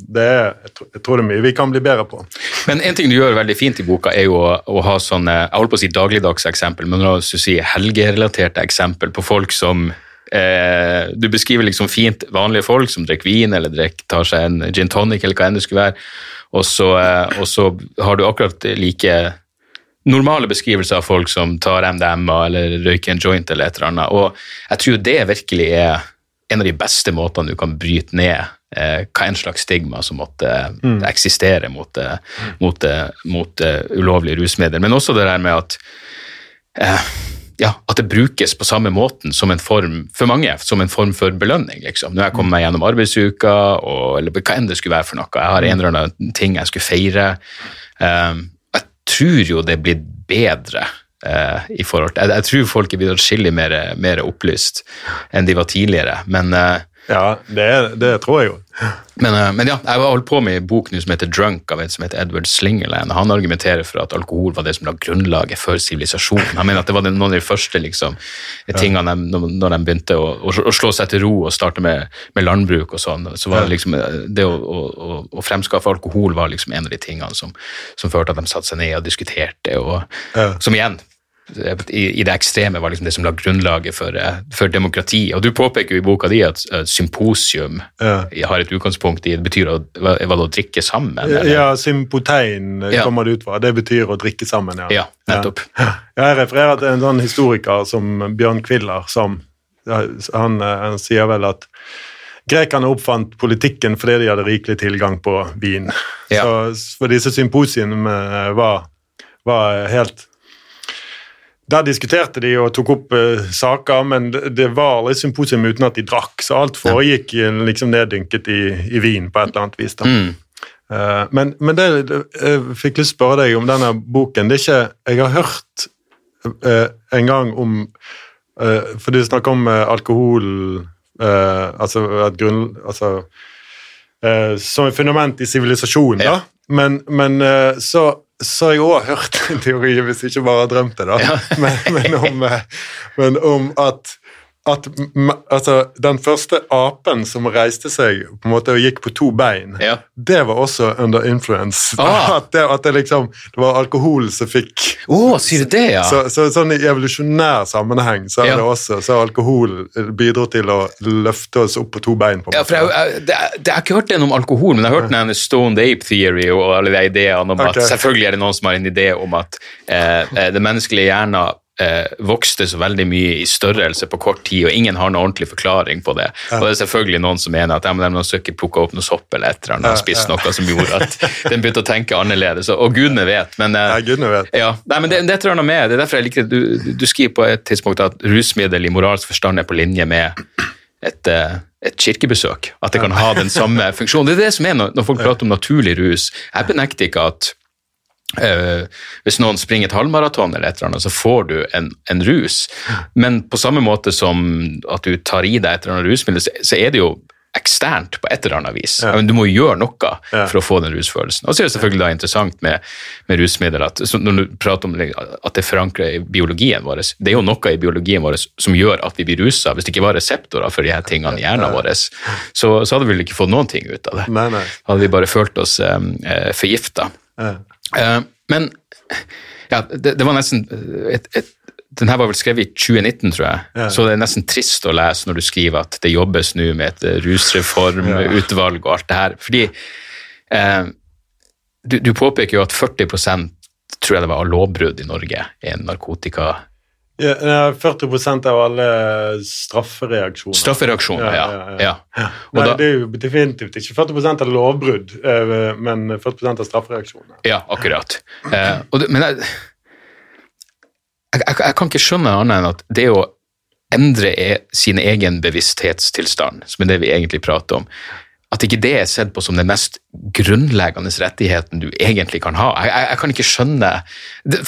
det er jeg tror, det er mye vi kan bli bedre på. Men en ting du gjør veldig fint i boka, er jo å, å ha sånne jeg holdt på å si dagligdags eksempel, men også si helgerelaterte eksempel på folk som eh, Du beskriver liksom fint vanlige folk som drikker vin eller drikker, tar seg en gin tonic eller hva enn det skulle være, og så, eh, og så har du akkurat like normale beskrivelser av folk som tar MDMA eller røyker en joint eller et eller annet. Og jeg tror det virkelig er en av de beste måtene du kan bryte ned eh, hva en slags stigma som måtte eksistere mot, eh, mot, eh, mot eh, ulovlige rusmidler. Men også det der med at eh, ja, at det brukes på samme måten som en form for mange, som en form for belønning. liksom. Når jeg kommer meg gjennom arbeidsuka, og, eller hva enn det skulle være for noe, jeg har en eller annen ting jeg skulle feire. Um, jeg tror jo det blitt bedre eh, i forhold til Jeg, jeg tror folk er blitt atskillig mer, mer opplyst enn de var tidligere, men uh, Ja, det, det tror jeg jo. men, uh, men ja, jeg har holdt på med en bok nå som heter Drunk, av en som heter Edward Slingerland. Han argumenterer for at alkohol var det som la grunnlaget for sivilisasjonen. Han mener at det var noen av de første liksom, tingene de, når de begynte å, å, å slå seg til ro og starte med, med landbruk og sånn. Så var det liksom det å, å, å fremskaffe alkohol var liksom en av de tingene som, som førte at de satte seg ned og diskuterte, og Ja. som igjen i, det ekstreme var liksom det som la grunnlaget for, eh, for demokrati. Og du påpeker jo i boka di at eh, symposium Ja. har et utgangspunkt i det betyr å, hva, hva å drikke sammen? eller? Ja, sympotein Ja. kommer det ut fra. Det betyr å drikke sammen, ja. Ja, nettopp. Ja. Jeg refererer til en sånn historiker som Bjørn Kviller, som han, eh, han sier vel at grekerne oppfant politikken fordi de hadde rikelig tilgang på vin. Ja. Så for disse symposiene var, var helt der diskuterte de og tok opp uh, saker, men det, var litt symposium uten at de drakk, så alt foregikk ja. liksom neddynket i, i vin på et eller annet vis. da. Mm. Uh, men, men det, jeg fikk lyst til å spørre deg om denne boken. Det er ikke, Jeg har hørt uh, en gang om uh, For du snakker om alkohol Altså et grunn... Altså, som et fundament i sivilisasjonen, Ja. da. Men, men så, så har jeg òg hørt en teori, hvis jeg ikke bare har drømt det, da, men, men, om, eh, men om at at altså, den første apen som reiste seg på en måte og gikk på to bein, Ja. det var også under influence. Ah. At, det, at det liksom det var alkohol som fikk oh, sier du det, ja? så, så sånn I evolusjonær sammenheng så er Ja. det også så alkohol bidro til å løfte oss opp på to bein. på en Ja, for jeg, jeg, det, jeg har ikke hørt den om alkohol, men jeg har hørt den Stone Ape Theory og alle de ideene om okay. at selvfølgelig er det noen som har en idé om at eh, eh, det menneskelige hjernen eh, vokste så veldig mye i størrelse på kort tid, og ingen har noen ordentlig forklaring på det. Og det er selvfølgelig noen som mener at ja, men de har ikke plukka opp noe sopp eller et eller annet ja, spist noe som gjorde at den begynte å tenke annerledes, og, gudene vet. Men, eh, Ja, gudene vet. Ja, nei, men det, det tror jeg noe med. Det er derfor jeg liker du, du skriver på et tidspunkt at rusmiddel i moralsk forstand er på linje med et, eh, et kirkebesøk. At det kan ha den samme funksjonen. Det er det som er når folk prater om naturlig rus. Jeg benekter ikke at eh, hvis noen springer et halvmaraton eller et eller annet, så får du en, en rus. Men på samme måte som at du tar i deg et eller annet rusmiddel, så, så er det jo eksternt på et eller annet vis. Men Du må gjøre noe Ja. for å få den rusfølelsen. Og så er det selvfølgelig da interessant med, med rusmiddel at når du prater om at det forankrer i biologien vår, det er jo noe i biologien vår som gjør at vi blir rusa. Hvis det ikke var reseptorer for de her tingene i hjernen vår, så, så hadde vi vel ikke fått noen ting ut av det. Nei, nei. Hadde vi bare følt oss um, forgifta. Ja. Eh, men ja, det, det var nesten et, et, Den her var vel skrevet i 2019, tror jeg. Ja. Så det er nesten trist å lese når du skriver at det jobbes nå med et eh, rusreformutvalg og alt det her. Fordi eh, du, du påpeker jo at 40% tror jeg det var av lovbrudd i Norge er narkotika. Ja, ja, 40 av alle straffereaksjoner. Straffereaksjoner, ja. ja, ja. Nei, da, det er jo definitivt ikke 40% av lovbrudd, eh, men 40% av straffereaksjoner. Ja, akkurat. Eh, det, men jeg, jeg, jeg, jeg, kan ikke skjønne annet enn at det å endre e, sin egen bevissthetstilstand, som er det vi egentlig prater om, at ikke det er sett på som den mest grunnleggende rettigheten du egentlig kan ha. Jeg, jeg, jeg kan ikke skjønne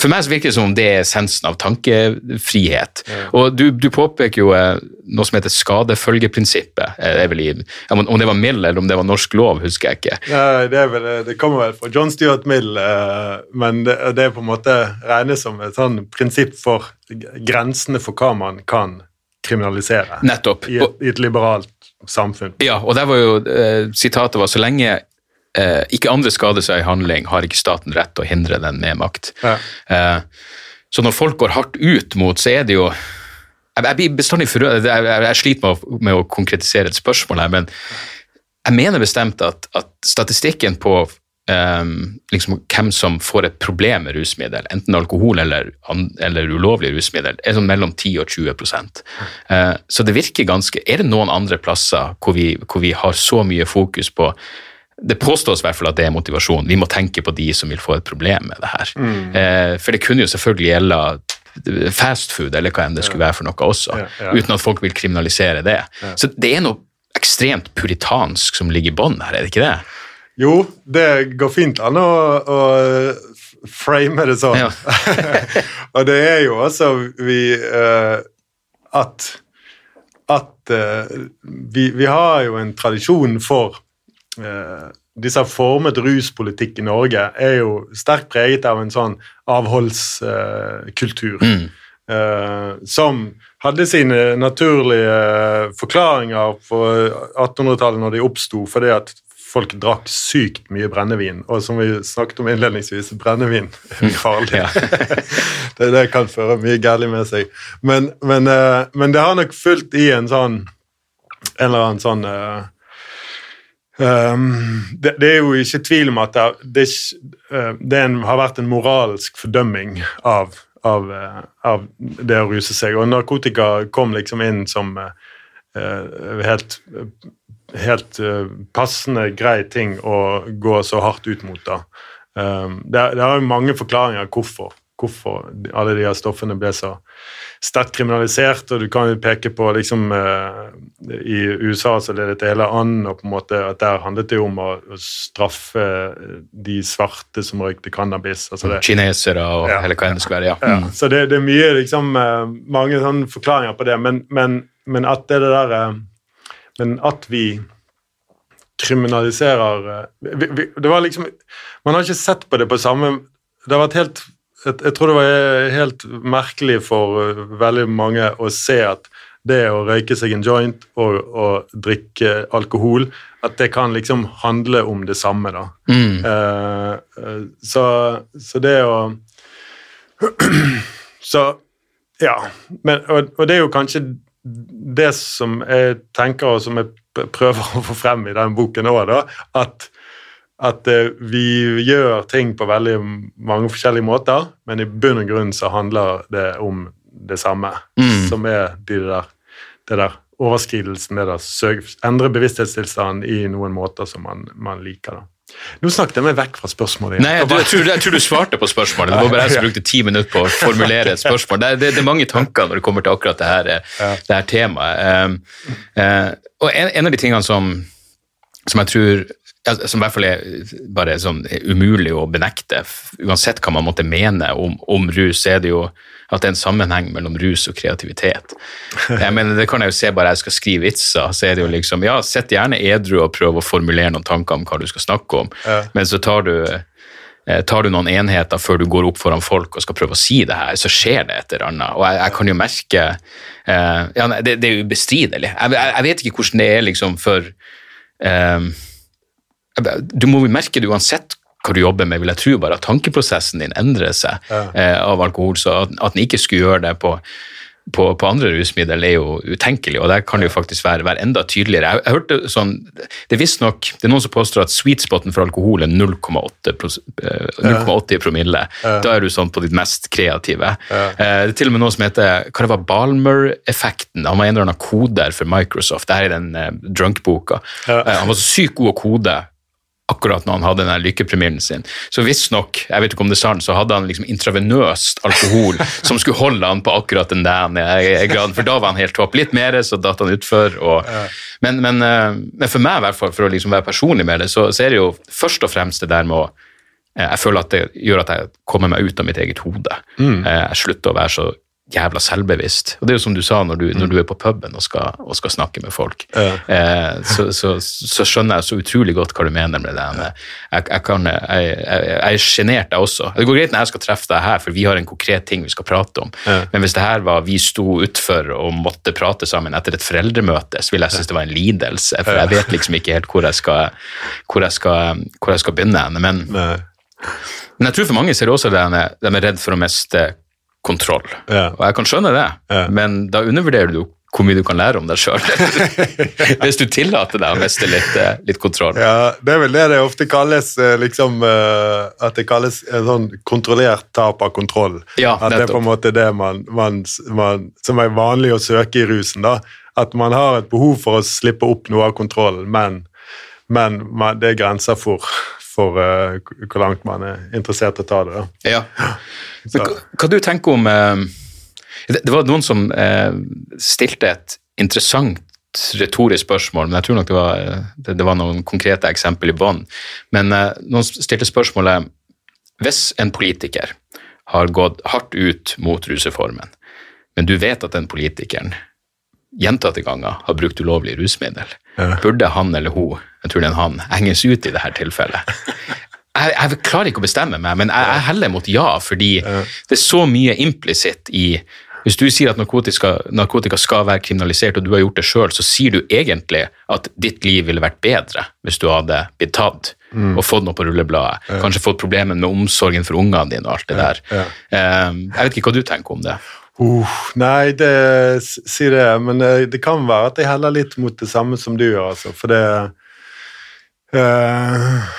For meg så virker det som om det er essensen av tankefrihet. Ja. Og du, du, påpeker jo eh, noe som heter skadefølgeprinsippet. Eh, om det var Mill eller om det var norsk lov, husker jeg ikke. Ja, det, vel, det, kommer vel fra John Stuart Mill, eh, men det, det er på en måte regnes som et sånn prinsipp for grensene for hva man kan kriminalisere. Nettopp. I et, i et liberalt samfunn. Ja, og der var jo eh, sitatet var så lenge eh, ikke andre skader seg i handling, har ikke staten rett til å hindre den med makt. Ja. Eh, så når folk går hardt ut mot, så er det jo Jeg, jeg blir bestandig forrørt, jeg, jeg, jeg, sliter med å, med å, konkretisere et spørsmål her, men jeg mener bestemt at, at statistikken på Um, liksom, hvem som får et problem med rusmiddel, enten alkohol eller, eller ulovlig rusmiddel, er sånn mellom 10 og 20 uh, Så det virker ganske Er det noen andre plasser hvor vi, hvor vi, har så mye fokus på Det påstås i hvert fall at det er motivasjon. Vi må tenke på de som vil få et problem med det her. Mm. Uh, for det kunne jo selvfølgelig gjelde fastfood eller hva enn det skulle være for noe også, ja, ja. uten at folk vil kriminalisere det. Ja. Så det er noe ekstremt puritansk som ligger i bånn her, er det ikke det? Jo, det går fint an å, å frame det sånn. Ja. og det er jo altså vi uh, At, at uh, vi, vi, har jo en tradisjon for uh, disse formet ruspolitikk i Norge er jo sterkt preget av en sånn avholdskultur. Mm. som hadde sine naturlige forklaringer på 1800-tallet når de oppsto, fordi at folk drakk sykt mye brennevin. Og som vi snakket om innledningsvis, brennevin er farlig. det, det, kan føre mye galt med seg. Men, men, uh, men, det har nok fulgt i en sånn En eller annen sånn uh, um, det, det, er jo ikke tvil om at det, det, uh, det en, har vært en moralsk fordømming av, av, av, det å ruse seg. Og narkotika kom liksom inn som helt helt uh, passende, grei ting å gå så hardt ut mot. da. Um, det, det er jo mange forklaringer hvorfor, hvorfor alle de her stoffene ble så sterkt kriminalisert. og Du kan jo peke på liksom uh, I USA så ledet det hele an, og på en måte at der handlet det jo om å, straffe de svarte som røykte cannabis. altså det, Kinesere og ja, hele hva det skulle være. ja. Mm. ja. Så det, det, er mye liksom, mange sånne forklaringer på det, men, men, men at det, det der men at vi kriminaliserer eh, vi, vi, Det var liksom Man har ikke sett på det på samme Det har vært helt jeg, jeg tror det var helt merkelig for eh, veldig mange å se at det å røyke seg en joint og, og drikke alkohol, at det kan liksom handle om det samme, da. Mm. Uh, så, så, det å Så ja. Men, og, og, det er jo kanskje det som jeg tenker, og som jeg prøver å få frem i den boken òg, at, at eh, vi gjør ting på veldig mange forskjellige måter, men i bunn og grunn så handler det om det samme, mm. som er de der, det der overskridelsen, det der endre bevissthetstilstanden i noen måter som man, man liker. da. Nå snakket jeg meg vekk fra spørsmålet. Nei, jeg, jeg, tror, jeg, tror, du svarte på spørsmålet. Det var bare jeg som brukte ti minutter på å formulere et spørsmål. Det, det, det, er mange tanker når det kommer til akkurat det her, det her temaet. Um, uh, og en, en, av de tingene som, som jeg tror som i hvert fall er bare sånn umulig å benekte, uansett hva man måtte mene om, om rus, er det jo at det er en sammenheng mellom rus og kreativitet. Jeg mener, Det kan jeg jo se bare jeg skal skrive vitser. så er det jo liksom, ja, Sitt gjerne edru og prøv å formulere noen tanker om hva du skal snakke om, ja. men så tar du, eh, tar du noen enheter før du går opp foran folk og skal prøve å si det her, så skjer det et eller annet. Og jeg, jeg kan jo merke uh, ja, det, det, er ubestridelig. Jeg, jeg, vet ikke hvordan det er liksom for uh, Du må jo merke det uansett hva du jobber med, vil jeg tro bare at tankeprosessen din endrer seg ja. eh, av alkohol. Så at, at den ikke skulle gjøre det på på, på andre rusmidler er jo utenkelig, og der kan det jo faktisk være, være enda tydeligere. Jeg, jeg hørte sånn, Det er visstnok det noen som påstår at sweet spoten for alkohol er 0,8 pros- eh, 0,80 promille. Da er du sånn på ditt mest kreative. Eh, Det er til og med noe som heter hva det var, Balmer-effekten. Han var en eller annen koder for Microsoft. Det her er den eh, drunk-boka. Han var så sykt god å kode akkurat når han hadde den lykkepremieren sin. Så visstnok, jeg vet ikke om det er sant, så hadde han liksom intravenøst alkohol som skulle holde han på akkurat den der eh, graden, for da var han helt topp. Litt mer, så datt han utfor. Og, men, men, eh, men for meg, i hvert fall, for å liksom være personlig med det, så, så er det jo først og fremst det der med å eh, Jeg føler at det gjør at jeg kommer meg ut av mitt eget hode. Mm. Jeg slutter å være så jævla selvbevisst. Og det er jo som du sa når du, når du er på puben og skal, og skal snakke med folk, eh, så, så, så skjønner jeg så utrolig godt hva du mener med det. Men Jeg, jeg, kan, jeg, jeg, er sjenert, jeg også. Det går greit når jeg skal treffe deg her, for vi har en konkret ting vi skal prate om. Men hvis det her var vi sto utfor og måtte prate sammen etter et foreldremøte, så ville jeg synes det var en lidelse, for jeg vet liksom ikke helt hvor jeg skal, hvor jeg skal, hvor skal begynne. Men, men jeg tror for mange så er det også det de de er redd for å miste kontroll. Ja. Og jeg kan skjønne det, Ja. men da undervurderer du hvor mye du kan lære om deg sjøl. Hvis du tillater deg å miste litt, eh, litt kontroll. Ja, det er vel det det ofte kalles, eh, liksom eh, At det kalles en sånn kontrollert tap av kontroll. Ja, at det er på en måte det man, man, man Som er vanlig å søke i rusen, da. At man har et behov for å slippe opp noe av kontrollen, men, men man, det er grenser for, for uh, hvor langt man er interessert i å ta det. da. Ja. Men, hva, du tenker om uh, det, det var noen som uh, stilte et interessant retorisk spørsmål, men jeg tror nok det var, det, det var noen konkrete eksempel i bånn. Men noen stilte spørsmålet Hvis en politiker har gått hardt ut mot rusreformen, men du vet at den politikeren gjentatte ganger har brukt ulovlig rusmiddel, burde han eller hun, jeg tror det er en han, henges ut i dette tilfellet? jeg, jeg klarer ikke å bestemme meg, men jeg, jeg heller mot ja, fordi det er så mye implisitt i Hvis du sier at narkotika, narkotika skal være kriminalisert, og du har gjort det sjøl, så sier du egentlig at ditt liv ville vært bedre hvis du hadde blitt tatt og fått noe på rullebladet. Kanskje fått problemer med omsorgen for ungene dine og alt det der. Eh, jeg vet ikke hva du tenker om det. Uh, nei, det, si det, men eh, det kan være at jeg heller litt mot det samme som du gjør, altså, for det uh,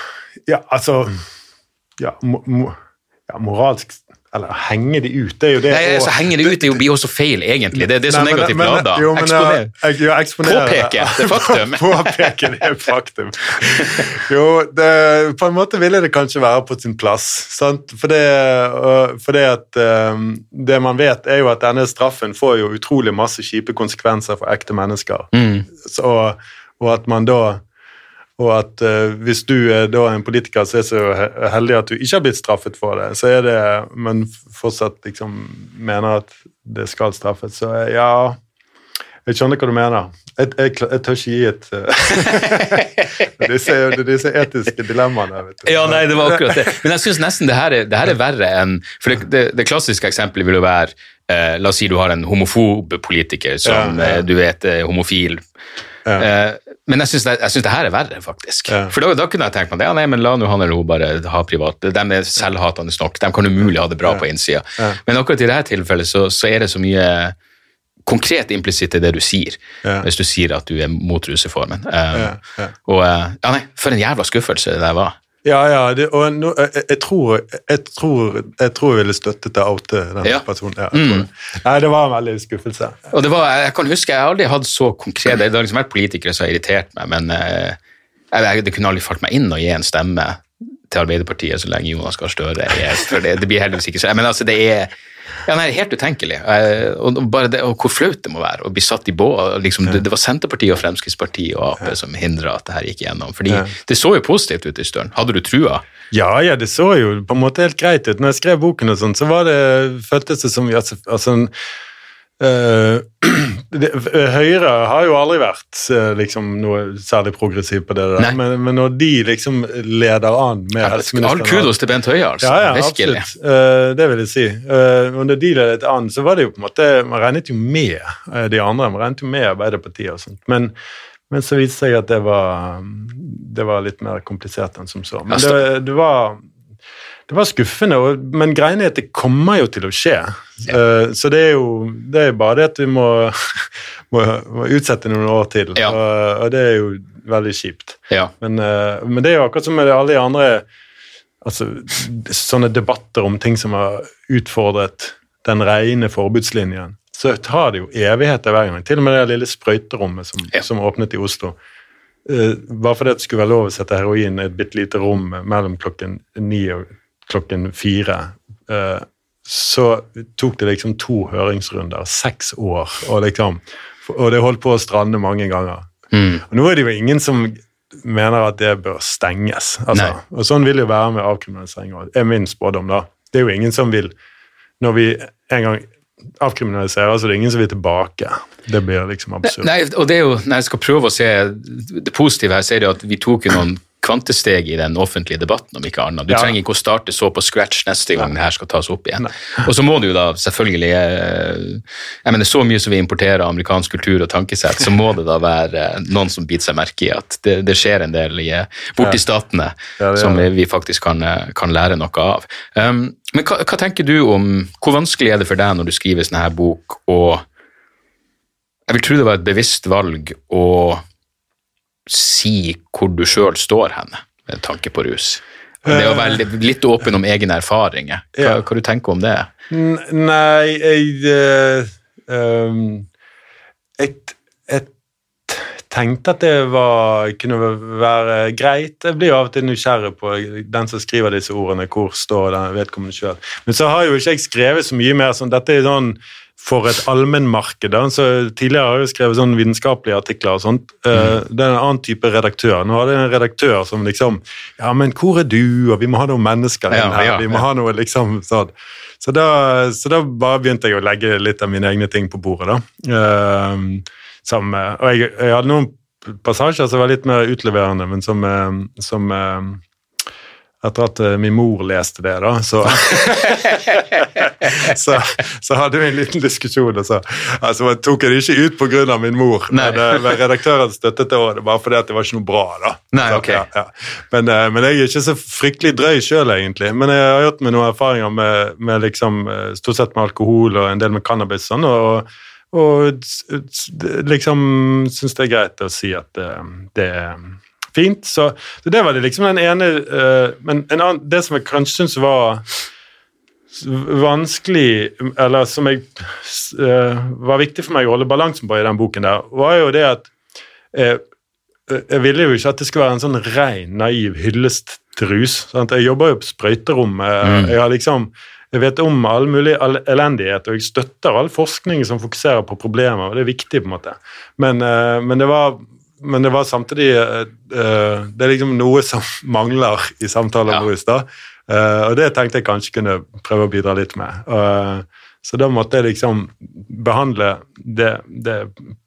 Ja, altså ja, mo, mo, ja, moralsk Eller henge de ut, det er jo det Nei, altså, henge de ut det blir jo så feil, egentlig. Det, det er så negativt lada. Eksponer. ja. Påpeke det faktum. Påpeke det faktum. Jo, det, på en måte ville det kanskje være på sin plass. Sant? For, det, øh, for det at Det man vet, er jo at denne straffen får jo utrolig masse kjipe konsekvenser for ekte mennesker. Mm. Så, og at man da og at uh, hvis du er da en politiker som er så heldig at du ikke har blitt straffet for det, så er det, men fortsatt liksom mener at det skal straffes, så er, ja Jeg skjønner hva du mener. Jeg, jeg, jeg tør ikke gi et uh, disse, disse etiske dilemmaene. Vet du. Ja, nei, det var akkurat det. Men jeg syns nesten det her, er, det her er verre enn For det, det, det klassiske eksempelet vil jo være eh, La oss si du har en homofob politiker som Ja, ja. eh, du vet er homofil. Eh, men jeg syns det, det her er verre, faktisk. Ja. For da, da kunne jeg tenkt meg ja, nei, men la nå han eller hun bare ha privat. De er selvhatende nok. De kan umulig ha det bra på innsida. Men akkurat i dette tilfellet så, så er det så mye konkret implisitt i det du sier, Ja. hvis du sier at du er mot ruseformen. Ja, ja. Og eh, ja, nei, for en jævla skuffelse det der var. Ja, ja, det, og nå, jeg, jeg, tror, jeg, tror, jeg tror jeg ville støttet deg out til den Ja. personen. Ja, det. Nei, det var en veldig skuffelse. Og det var, jeg kan huske, jeg har aldri hatt så konkret Det har liksom vært politikere som har irritert meg, men eh, det kunne aldri falt meg inn å gi en stemme til Arbeiderpartiet så lenge Jonas Gahr Støre er for det, det blir heldigvis ikke så Men altså, det er ja, nei, helt utenkelig. Eh, Og, bare det, og hvor flaut det må være å bli satt i båt. Liksom, det, det var Senterpartiet og Fremskrittspartiet og Ap som hindra at det her gikk gjennom. Fordi det så jo positivt ut i stund. Hadde du trua? Ja, ja, det så jo på en måte helt greit ut. Når jeg skrev boken og sånn, så var det, føltes det som altså, altså, eh, det, Høyre har jo aldri vært eh, liksom, noe særlig progressiv på det der, men, men når de liksom leder an med All helseministeren kudos til Bent Høie, altså. Ja, ja, Virkelig. absolutt. Uh, det vil jeg si. Uh, og når de ledet an, så var det jo på en måte Man regnet jo med eh, de andre. Man regnet jo med Arbeiderpartiet og sånt. Men, men så viste det seg at det var, det var litt mer komplisert enn som så. Men det, det var det var skuffende, og, men greiene er at det kommer jo til å skje. Eh, så det er jo det er bare det at vi må, må, må utsette noen år til, Ja. og, og det er jo veldig kjipt. Ja. Men, eh, men det er jo akkurat som med alle de andre altså, sånne debatter om ting som har utfordret den rene forbudslinjen, så tar det jo evigheter hver gang. Til og med det lille sprøyterommet som, Ja. som åpnet i Oslo. Eh, bare fordi det skulle være lov å sette heroin i et bitte lite rom mellom klokken ni og klokken fire, eh, så tok det liksom to høringsrunder, seks år, og, liksom, og det holdt på å strande mange ganger. Mm. Og nå er det jo ingen som mener at det bør stenges. Altså. Og sånn vil det jo være med avkriminalisering. òg. Det er min spådom, da. Det er jo ingen som vil Når vi en gang avkriminaliserer, så er det ingen som vil tilbake. Det blir liksom absurd. Nei, og det er jo, når jeg skal prøve å se det positive her, så er det at vi tok jo noen kvantesteg i den offentlige debatten, om ikke annet. Du Ja. trenger ikke å starte så på scratch neste gang det her skal tas opp igjen. Og så må du jo da selvfølgelig eh, Jeg mener, så mye som vi importerer amerikansk kultur og tankesett, så må det da være eh, noen som biter seg merke i at det, det skjer en del i, eh, borti statene Ja, det som vi faktisk kan, kan lære noe av. Um, men hva, hva tenker du om Hvor vanskelig er det for deg når du skriver sånn her bok, og jeg vil tro det var et bevisst valg å si hvor du sjøl står hen, med tanke på rus. Det å være litt- litt åpen om egne erfaringer. Hva, Ja. hva du tenker om det? Nei, jeg eh, ehm, jeg, jeg tenkte at det var, kunne være greit. Jeg blir av og til nysgjerrig på den som skriver disse ordene, hvor står den vedkommende sjøl. Men så har jo ikke jeg skrevet så mye mer sånn Dette er sånn for et allmennmarked. så Tidligere har jeg skrevet sånn vitenskapelige artikler og sånt. Mm. Det er en annen type redaktør. Nå hadde jeg en redaktør som liksom Ja, men hvor er du? Og vi må ha noen mennesker inn Ja, her. ja, vi må ja. ha noe liksom sånn. Så da, så da bare begynte jeg å legge litt av mine egne ting på bordet, da. Ehm, som, eh, og jeg, jeg hadde noen passasjer som var litt mer utleverende, men som, eh, som eh, Etter at eh, min mor leste det, da, så så, så hadde vi en liten diskusjon. Og så altså, tok jeg det ikke ut pga. min mor, Nei. men, eh, men redaktøren støttet det også, bare fordi det var ikke noe bra. da. Nei, Så, ok. ja, ja. Men, eh, men jeg er ikke så fryktelig drøy sjøl, egentlig. Men jeg har gjort meg noen erfaringer med, med liksom, stort sett med alkohol og en del med cannabis. Sånn, og, og liksom syns det er greit å si at det, det fint. Så, så det var det liksom den ene uh, Men en annen, det som jeg kanskje syns var vanskelig, eller som jeg, eh, var viktig for meg å holde balansen på i den boken, der, var jo det at uh, jeg ville jo ikke at det skulle være en sånn ren, naiv hyllest til rus. Sant? Jeg jobber jo på sprøyterommet. Mm. Jeg har liksom jeg vet om all mulig el- elendighet, og jeg støtter all forskning som fokuserer på problemer. og Det er viktig, på en måte. Men, men, det, var, men det var samtidig eh, Det er liksom noe som mangler i samtaler Ja. rus. da. Uh, og det tenkte jeg kanskje kunne prøve å bidra litt med. Eh, så da måtte jeg liksom behandle det, det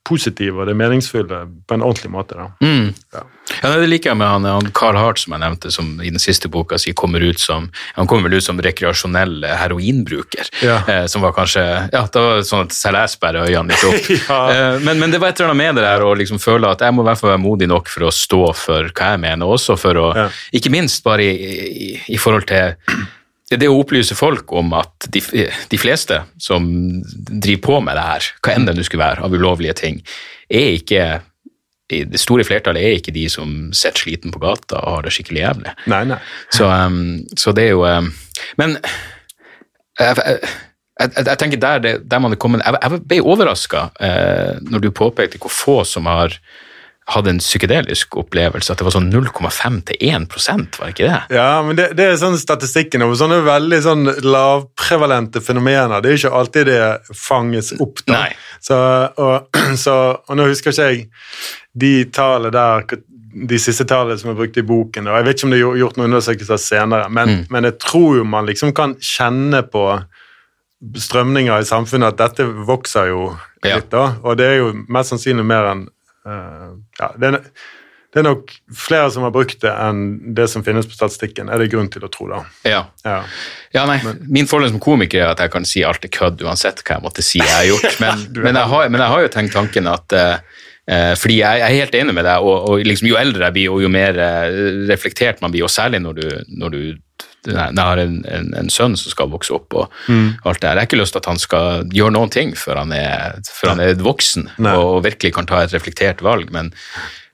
positive og det meningsfulle på en ordentlig måte. da. Mm. Ja. Ja, Det liker jeg med han, han Carl Hart, som jeg nevnte, som i den siste boka si kommer ut som han kommer vel ut som rekreasjonell heroinbruker. Ja. Eh, som var kanskje Ja, det var sånn at selv jeg sperrer øynene litt opp. Ja. eh, men, men det var et eller annet med det der å liksom føle at jeg må i hvert fall være modig nok for å stå for hva jeg mener, og også for å. Ikke minst bare i, i, i forhold til det å opplyse folk om at de, de fleste som driver på med det her, hva enn det nå skulle være av ulovlige ting, er ikke det store flertallet er ikke de som sitter sliten på gata og har det skikkelig jævlig. Nei, nei. Så, um, så det er jo um, Men jeg, jeg, jeg, jeg tenker der, det, der man er kommet Jeg, jeg ble overraska uh, når du påpekte hvor få som har hatt en psykedelisk opplevelse. At det var sånn 0,5 til 1 var det ikke det? Ja, men det, det er sånn statistikken over sånne veldig sånn lavprevalente fenomener. Det er ikke alltid det fanges opp. da. Så, og, så, og nå husker ikke jeg de tallene der, de siste tallene som er brukt i boken. og Jeg vet ikke om det er gjort noen undersøkelser senere, men, men jeg tror jo man liksom kan kjenne på strømninger i samfunnet at dette vokser jo Ja. litt, da. Og det er jo mest sannsynlig mer enn ja, det er, det er nok flere som har brukt det enn det som finnes på statistikken, er det grunn til å tro, da. Ja. Ja. Ja, nei, Min fordel som komiker er at jeg kan si alt er kødd uansett hva jeg måtte si jeg har gjort. Men, men, jeg, har, men jeg har jo tenkt tanken at eh, eh, Fordi jeg, jeg er helt enig med deg, og, og liksom, jo eldre jeg blir, og jo mer eh, reflektert man blir, og særlig når du, når du jeg har en, en, en sønn som skal vokse opp, og Mm. alt det her. Jeg har ikke lyst til at han skal gjøre noen ting før han er, før han er voksen Nei. og virkelig kan ta et reflektert valg. men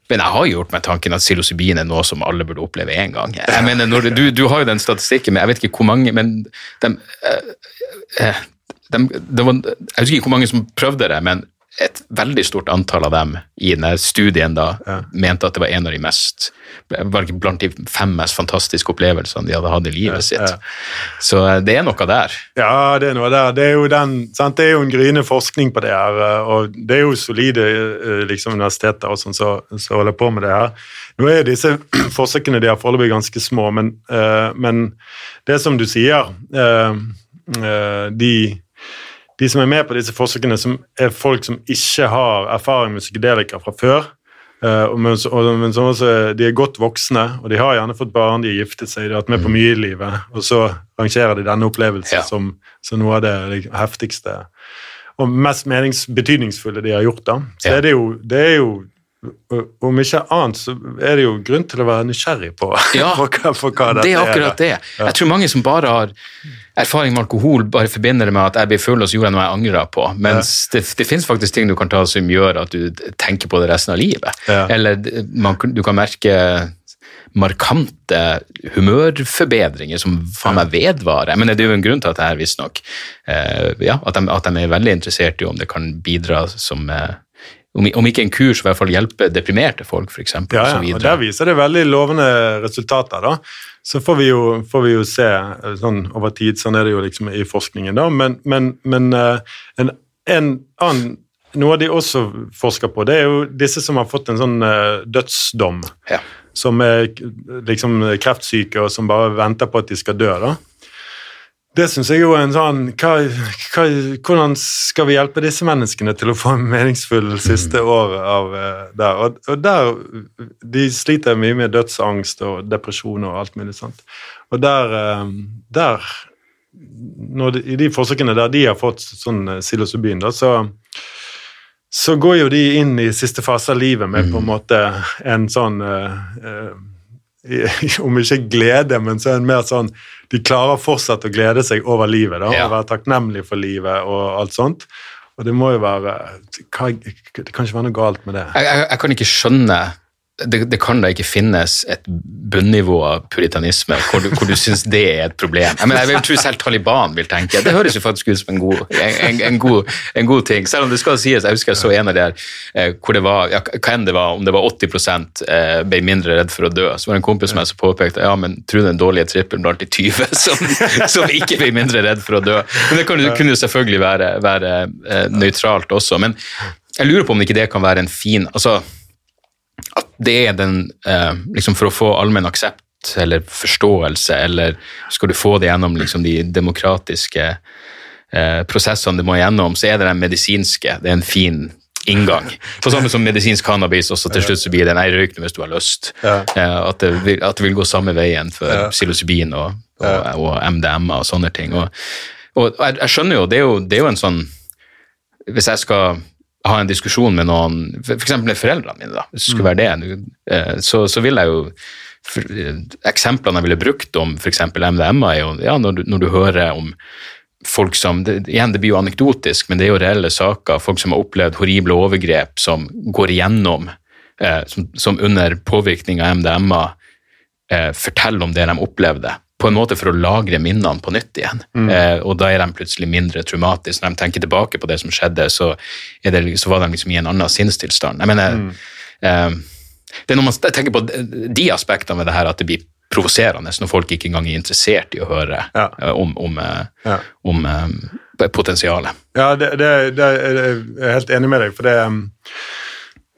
men jeg har gjort meg tanken at psilocybin er noe som alle burde oppleve én gang. Jeg mener, når du, du har jo den statistikken, men jeg vet ikke hvor mange men de, de, de, Jeg husker ikke hvor mange som prøvde det, men et veldig stort antall av dem i denne studien da mente at det var en av de mest var blant de fem mest fantastiske opplevelsene de hadde hatt i livet sitt. Så eh, det er noe der. Ja, det er noe der. Det er jo, den, sant? Det er jo en gryende forskning på det her, eh, og det er jo solide eh, liksom, universiteter og sånn som som holder på med det her. Nå er jo disse forsøkene de har foreløpig ganske små, men, uh, men det som du sier uh, uh, de, de som er med på disse forsøkene, som er folk som ikke har erfaring med psykedelika fra før, eh, men, som også, de er godt voksne, og de har gjerne fått barn, de har giftet seg, de har vært med på mye i livet, og så rangerer de denne opplevelsen Ja. som, som noe av det heftigste og mest betydningsfulle de har gjort. da. Så Ja. er det jo, det er jo om ikke annet, så er det jo grunn til å være nysgjerrig på, Ja, for hva, for hva Ja, Det er akkurat det. Jeg tror mange som bare har erfaring med alkohol, bare forbinder det med at jeg blir full og så gjorde jeg noe jeg angrer på. Mens det, det finnes faktisk ting du kan ta som gjør at du tenker på det resten av livet. Ja. Eller man, du kan merke markante humørforbedringer som faen meg vedvarer. Men det er jo en grunn til at det her visstnok eh, ja, at, de, at de er veldig interessert i om det kan bidra som eh, om, om ikke en kurs, i hvert fall hjelpe deprimerte folk, f.eks. Ja, ja, og der viser det veldig lovende resultater. da. Så får vi jo, får vi jo se sånn over tid, sånn er det jo liksom i forskningen, da. Men, men, men eh, en, en annen Noe de også forsker på, det er jo disse som har fått en sånn eh, dødsdom. Ja. Som er liksom kreftsyke og som bare venter på at de skal dø. da. Det syns jeg jo er en sånn hva, hva, Hvordan skal vi hjelpe disse menneskene til å få en meningsfull siste år av eh, der? Og, og der De sliter mye med dødsangst og depresjon og alt mulig sånt. Og der, eh, der de, I de forsøkene der de har fått sånn eh, psilocybin, da, så så går jo de inn i siste fase av livet med på en måte en sånn uh, uh, Om ikke glede, men så en mer sånn De klarer fortsatt å glede seg over livet da, Ja. og være takknemlig for livet og alt sånt. Og det må jo være Det kan ikke være noe galt med det. jeg, jeg, jeg kan ikke skjønne det, det kan da ikke finnes et bunnivå av puritanisme hvor du, hvor du syns det er et problem. Jeg, mener, jeg vil tro selv Taliban vil tenke det høres jo faktisk ut som en god, en, en, god, en god ting. Selv om det skal sies, jeg husker jeg så en av de her eh, hvor det var, ja, hva enn det var, om det var 80 eh, ble mindre redd for å dø. Så var det en kompis som jeg som påpekte ja, men tror du den dårlige trippelen blant de 20 som, som ikke ble mindre redd for å dø. Men det kan, kunne jo selvfølgelig være, være eh, nøytralt også. Men jeg lurer på om ikke det kan være en fin altså at det er den eh, liksom For å få allmenn aksept eller forståelse, eller skal du få det gjennom liksom de demokratiske eh, prosessene du må gjennom, så er det den medisinske. Det er en fin inngang. På samme som medisinsk cannabis, også til slutt så blir det nei, røyk hvis du har lyst. Ja. Eh, at, det vil, at det vil gå samme veien for Ja. psilocybin og, og, og MDMA og sånne ting. Og, og jeg, jeg skjønner jo, det jo, det er jo en sånn Hvis jeg skal ha en diskusjon med noen, f.eks. med foreldrene mine, da, hvis det skulle være det, eh, så, så vil jeg jo for, eh, Eksemplene jeg ville brukt om f.eks. MDMA, er jo ja, når, du, når du hører om folk som det, Igjen, det blir jo anekdotisk, men det er jo reelle saker. Folk som har opplevd horrible overgrep, som går igjennom, eh, som, som under påvirkning av MDMA eh, forteller om det de opplevde, på en måte for å lagre minnene på nytt igjen. Eh, og da er de plutselig mindre traumatiske. Når de tenker tilbake på det som skjedde, så, det, så var de liksom i en annen sinnstilstand. Jeg mener, eh, det er når man tenker på de- aspektene ved det her, at det blir provoserende når folk ikke engang er interessert i å høre Ja. eh, om, om, eh, Ja. om eh, potensialet. Ja, det, det, det, jeg er helt enig med deg, for det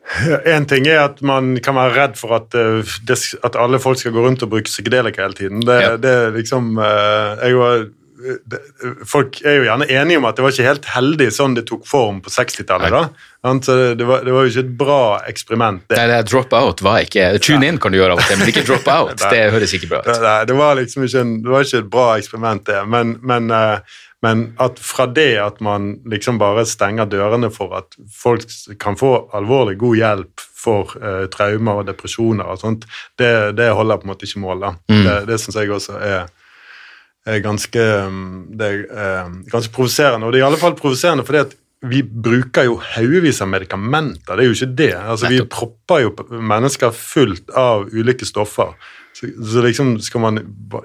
En ting er at man kan være redd for at, uh, at alle folk skal gå rundt og bruke psykedelika hele tiden. Det, Ja. det liksom uh, jeg var, det, Folk er jo gjerne enige om at det var ikke helt heldig sånn det tok form på 60-tallet. Så Det, var, det var jo ikke et bra eksperiment. det. Nei, det drop out var ikke Tune in kan du gjøre av og til, men ikke drop out. Det høres ikke bra ut. Nei, det var liksom ikke, en, det var ikke et bra eksperiment, det. Men, men, eh, men at fra det at man liksom bare stenger dørene for at folk kan få alvorlig god hjelp for uh, traumer og depresjoner og sånt, det, det holder på en måte ikke mål. da. Det, det syns jeg også er er ganske, mm, det er, eh, ganske provoserende. Og det er i alle fall provoserende fordi at vi bruker jo haugevis av medikamenter. Det er jo ikke det. Altså, vi propper jo mennesker fullt av ulike stoffer. Så, så liksom skal man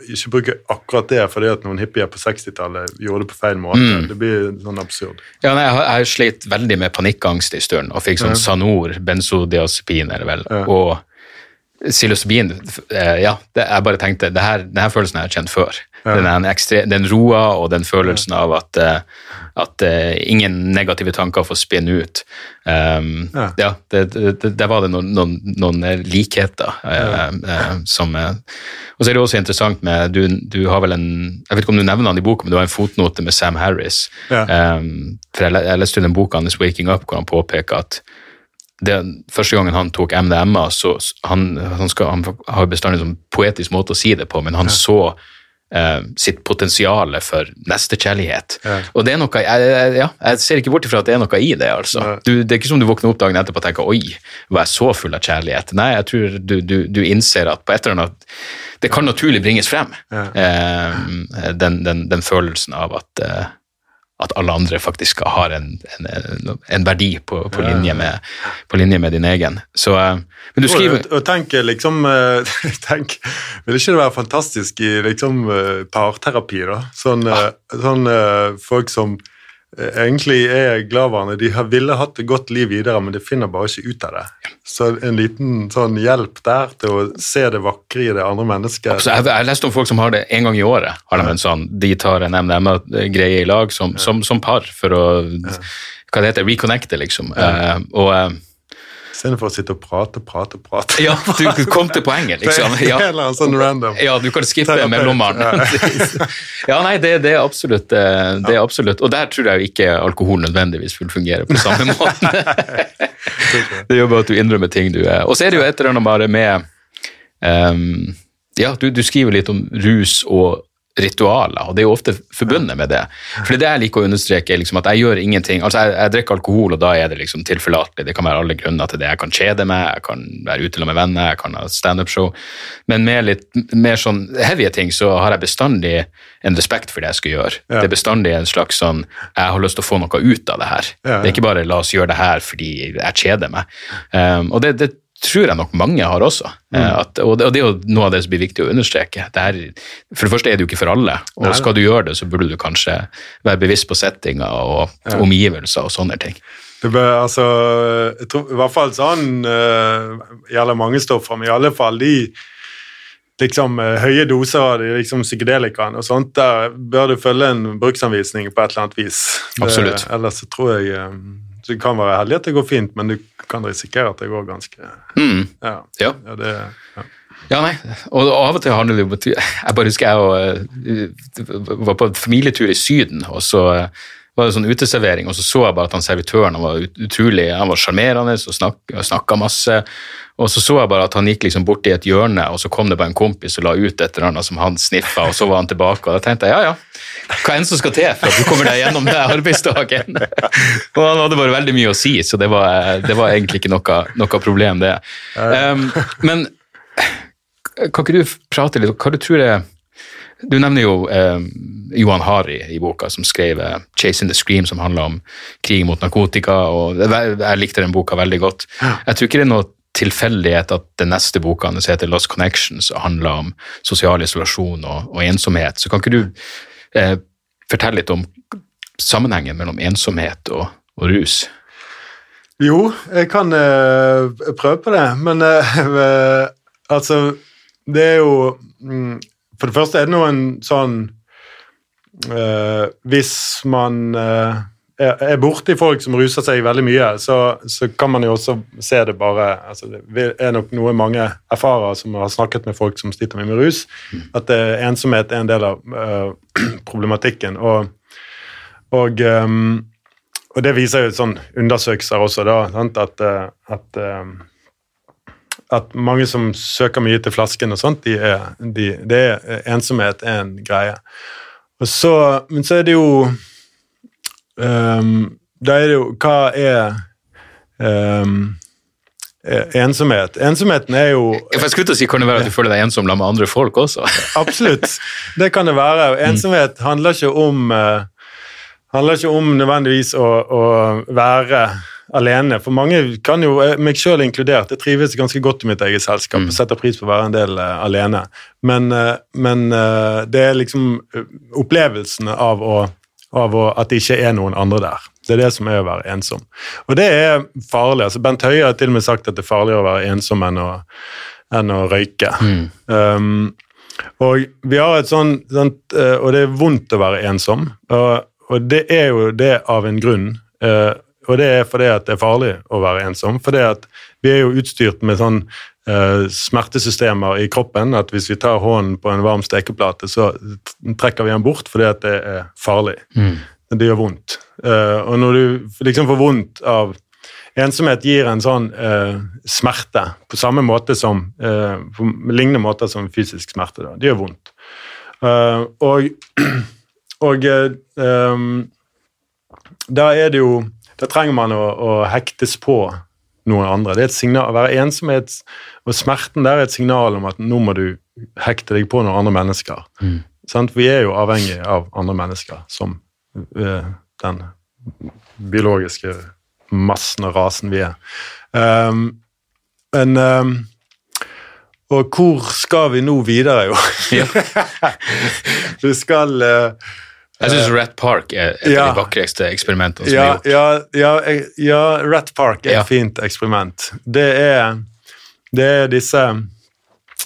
ikke bruke akkurat det fordi at noen hippier på 60-tallet gjorde det på feil måte. Mm. Det blir sånn absurd. Ja, nei, jeg, har- jeg slet veldig med panikkangst en stund, og fikk sånn Sanor, benzodiazepin, er det vel, Ja. og psilocybin. eh, Ja, det, jeg bare tenkte, det her, denne følelsen har jeg kjent før. Den, ekstre, den roa og den følelsen av at, eh, at eh, ingen negative tanker får spinne ut. Um, Ja. ja, det, det, der var det noen, noen, noen eh, likheter. ja. eh, som, og så er det også interessant med du, du har vel en Jeg vet ikke om du nevner han i boka, men du har en fotnote med Sam Harris. Ja. Um, for jeg, jeg leste den boka hans 'Waking Up', hvor han påpeker at det, første gangen han tok MDMA, så han, han, skal, han har bestandig en sånn poetisk måte å si det på, men han så eh, sitt potensial for nestekjærlighet. Ja. Og det er noe, jeg, ja, jeg ser ikke bort ifra at det er noe i det. altså. Ja. Du, det er ikke som du våkner opp dagen etterpå og tenker 'oi, var jeg så full av kjærlighet'? Nei, jeg tror du, du, du innser at på et eller annet Det kan naturlig bringes frem, Ja. eh, den, den, den følelsen av at eh, at alle andre faktisk har en, en, en, verdi på, på, linje med, på linje med din egen. Så, eh, men du skriver Og, tenk liksom eh, tenk, Vil ikke det være fantastisk i liksom eh, parterapi, da? Sånn, ah. sånn eh, folk som eh, egentlig er gladvarende, de har, ville hatt et godt liv videre, men de finner bare ikke ut av det. Så en liten sånn hjelp der til å se det vakre i det andre mennesket. Så jeg, har lest om folk som har det en gang i året. har De en sånn, de tar en MDMA-greie i lag som, som, som par for å hva det heter, reconnecte, liksom. Eh, og eh, Istedenfor å sitte og prate, prate, prate. ja, du kom til poenget, liksom. Ja. sånn random. Ja, du kan skippe mellommannen. ja, nei, det, det, er absolutt, eh, det er absolutt. Og der tror jeg ikke alkohol nødvendigvis vil fungere på samme måte. det gjør bare at du innrømmer ting du er. Og så er det jo et eller annet bare med um, Ja, du, du skriver litt om rus og ritualer, og det er jo ofte forbundet med det. For det jeg liker å understreke, er liksom at jeg gjør ingenting Altså, jeg, jeg drikker alkohol, og da er det liksom tilforlatelig. Det kan være alle grunner til det. Jeg kan kjede meg, jeg kan være ute med venner, jeg kan ha standup-show. Men med litt mer sånn heavy ting, så har jeg bestandig en respekt for det jeg skal gjøre. Ja. Det er bestandig en slags sånn Jeg har lyst til å få noe ut av det her. Ja, ja. Det er ikke bare la oss gjøre det her fordi jeg kjeder meg. Um, og det, det tror jeg nok mange har også. Mm. Eh, At, og, det, og det er jo noe av det som blir viktig å understreke. Det er, for det første er det jo ikke for alle, og Nei, skal du gjøre det, så burde du kanskje være bevisst på settinga og omgivelser og sånne ting. Det bør, altså, jeg tror, I hvert fall sånn uh, gjelder mange stoffer, men i alle fall de liksom eh, høye doser av de liksom psykedelikaene og sånt, der bør du følge en bruksanvisning på et eller annet vis. Det- Absolutt. ellers så tror jeg eh, så Du kan være heldig at det går fint, men du kan risikere at det går ganske Mm. Ja. Ja. ja, det, ja. Ja, nei, og, av og til handler det om at Jeg bare husker jeg og, var på familietur i Syden, og så eh, var det sånn uteservering, og så så jeg bare at han servitøren han var utrolig, han var sjarmerende og snakka masse. Og så så jeg bare at han gikk liksom bort i et hjørne, og så kom det bare en kompis og la ut et eller annet som han sniffa, og så var han tilbake. Og da tenkte jeg ja, ja, hva enn som skal til for at du kommer deg gjennom det arbeidsdagen. og han hadde bare veldig mye å si, så det var, det var egentlig ikke noe, noe problem, det. Um, men kan ikke du prate litt om hva du tror er Du nevner jo eh, Johan Hari i boka, som skrev eh, 'Chasing the Scream', som handler om krig mot narkotika. og jeg likte den boka veldig godt. Jeg tror ikke det er noe tilfeldighet at den neste boka hans heter 'Lost Connections' og handler om sosial isolasjon og, og ensomhet. Så kan ikke du eh, fortelle litt om sammenhengen mellom ensomhet og, og rus? Jo, jeg kan eh, prøve på det, men eh, altså Det er jo mm, For det første er det noen sånn eh, Hvis man eh, er, borti folk som ruser seg veldig mye, så, så kan man jo også se det bare altså Det er nok noe mange erfarer som har snakket med folk som sliter mye med rus, at eh, ensomhet er en del av uh, problematikken. Og, og um, og det viser jo sånn undersøkelser også, da, sant? At, eh, at, at mange som søker mye til flasken og sånt, de er, de, det er ensomhet er en greie. Og så, men så er det jo ehm, Da er det jo Hva er eh, ensomhet. Ensomheten er jo For jeg skulle til å si, Kan det være at du føler deg ensom sammen med andre folk også? Absolutt. Det kan det være. Ensomhet handler ikke om uh, handler ikke om nødvendigvis å, å være alene. For mange kan jo, eh, meg sjøl inkludert, jeg trives ganske godt i mitt eget selskap Mm. setter pris på å være en del uh, alene. Men, uh, men uh, det er liksom opplevelsen av, å, av at det ikke er noen andre der. Det er det som er å være ensom. Og det er farlig. altså Bent Høie har til og med sagt at det er farligere å være ensom enn å, enn å røyke. Um, og vi har et sånn, sånt, eh, og det er vondt å være ensom, og, og det er jo det av en grunn. eh, og det er fordi at det er farlig å være ensom. Fordi at vi er jo utstyrt med sånn eh, smertesystemer i kroppen at hvis vi tar hånden på en varm stekeplate, så trekker vi den bort fordi at det er farlig. Det gjør vondt. Eh, og når du liksom får vondt av Ensomhet gir en sånn eh, smerte på samme måte som eh, på lignende måter som fysisk smerte. Da. Det gjør vondt. Eh, og og ehm, da er det jo Da trenger man å, å hektes på noen andre. Det er et signal, Å være ensomhet og smerten der er et signal om at nå må du hekte deg på noen andre mennesker. Sant? Vi er jo avhengig av andre mennesker som øh, den biologiske massen og rasen vi er. Um, men um, Og hvor skal vi nå videre, jo? du skal eh, Jeg syns Rat Park er et Ja. av de vakreste eksperimentene som ja, er gjort. ja, ja, ja, Rat Park er et fint eksperiment. Det er, det er disse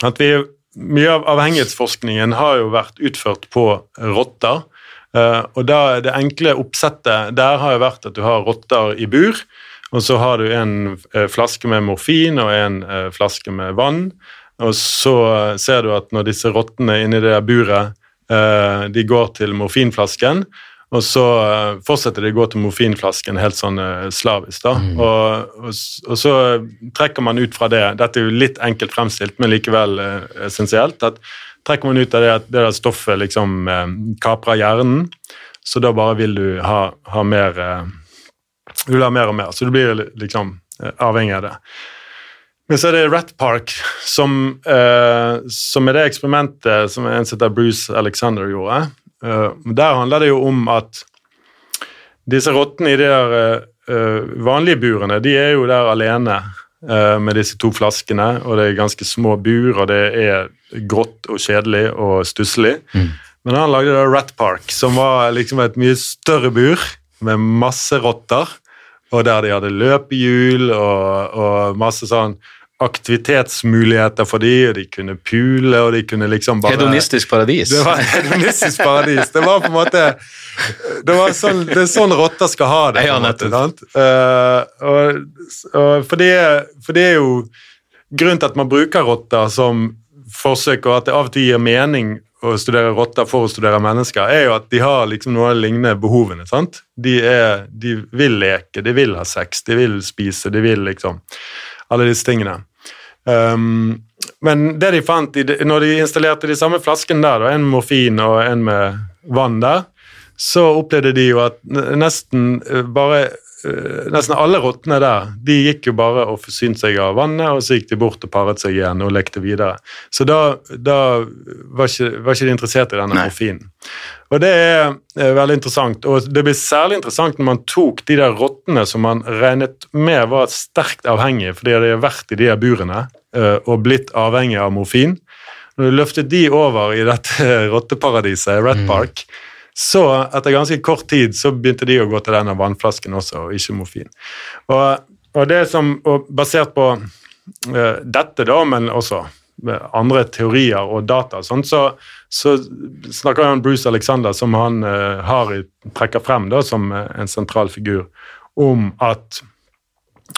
at vi, Mye av avhengighetsforskningen har jo vært utført på rotter. eh, og da Det enkle oppsettet der har jo vært at du har rotter i bur, og så har du en eh, flaske med morfin og en eh, flaske med vann. Og så eh, ser du at når disse rottene inni det buret eh, de går til morfinflasken, og så eh, fortsetter de å gå til morfinflasken helt sånn eh, slavisk. da, og, og, og så trekker man ut fra det Dette er jo litt enkelt fremstilt, men likevel eh, essensielt. at Trekker man ut av det at det der stoffet liksom eh, kaprer hjernen, så da bare vil du ha, ha mer eh, Du vil ha mer og mer, så du blir liksom eh, avhengig av det. Men så er det Rat Park, som, eh, som er det eksperimentet som en som heter Bruce Alexander gjorde. Eh, der handler det jo om at disse rottene i de der eh, vanlige burene, de er jo der alene eh, med disse to flaskene, og det er ganske små bur, og det er grått og kjedelig og stusslig. Men han lagde da Rat Park, som var liksom et mye større bur med masse rotter, og der de hadde løpehjul og, og masse sånn aktivitetsmuligheter for de, og de kunne pule, og de kunne liksom bare Hedonistisk paradis. det var hedonistisk paradis. Det var på en måte Det, var sånn, det er sånn rotter skal ha det. Ja, måte? Eh, og, og for, det, for det er jo grunnen til at man bruker rotter som forsøk, og at det av og til gir mening å studere rotter for å studere mennesker, er jo at de har liksom noen av de lignende behovene. sant? De, er, de vil leke, de vil ha sex, de vil spise, de vil liksom Alle disse tingene. Um, men det de fant når de installerte de samme flaskene der, en med morfin og en med vann der, så opplevde de jo at nesten eh, bare Nesten alle rottene der de gikk jo bare og forsynte seg av vannet, og så gikk de bort og paret seg igjen og lekte videre. Så da, da var, ikke, var ikke de interessert i denne Nei. morfinen. Og det er eh, veldig interessant, og det blir særlig interessant når man tok de der rottene som man regnet med var sterkt avhengige fordi de har vært i de her burene eh, og blitt avhengige av morfin. Når du løftet de over i dette rotteparadiset, Rat Park, så etter ganske kort tid så begynte de å gå til denne vannflasken også, og ikke morfin. Og, og det som, og basert på uh, dette, da, men også andre teorier og data, Sånn, så, så snakker han Bruce Alexander, som han uh, har i, trekker frem da, som uh, en sentral figur, om at,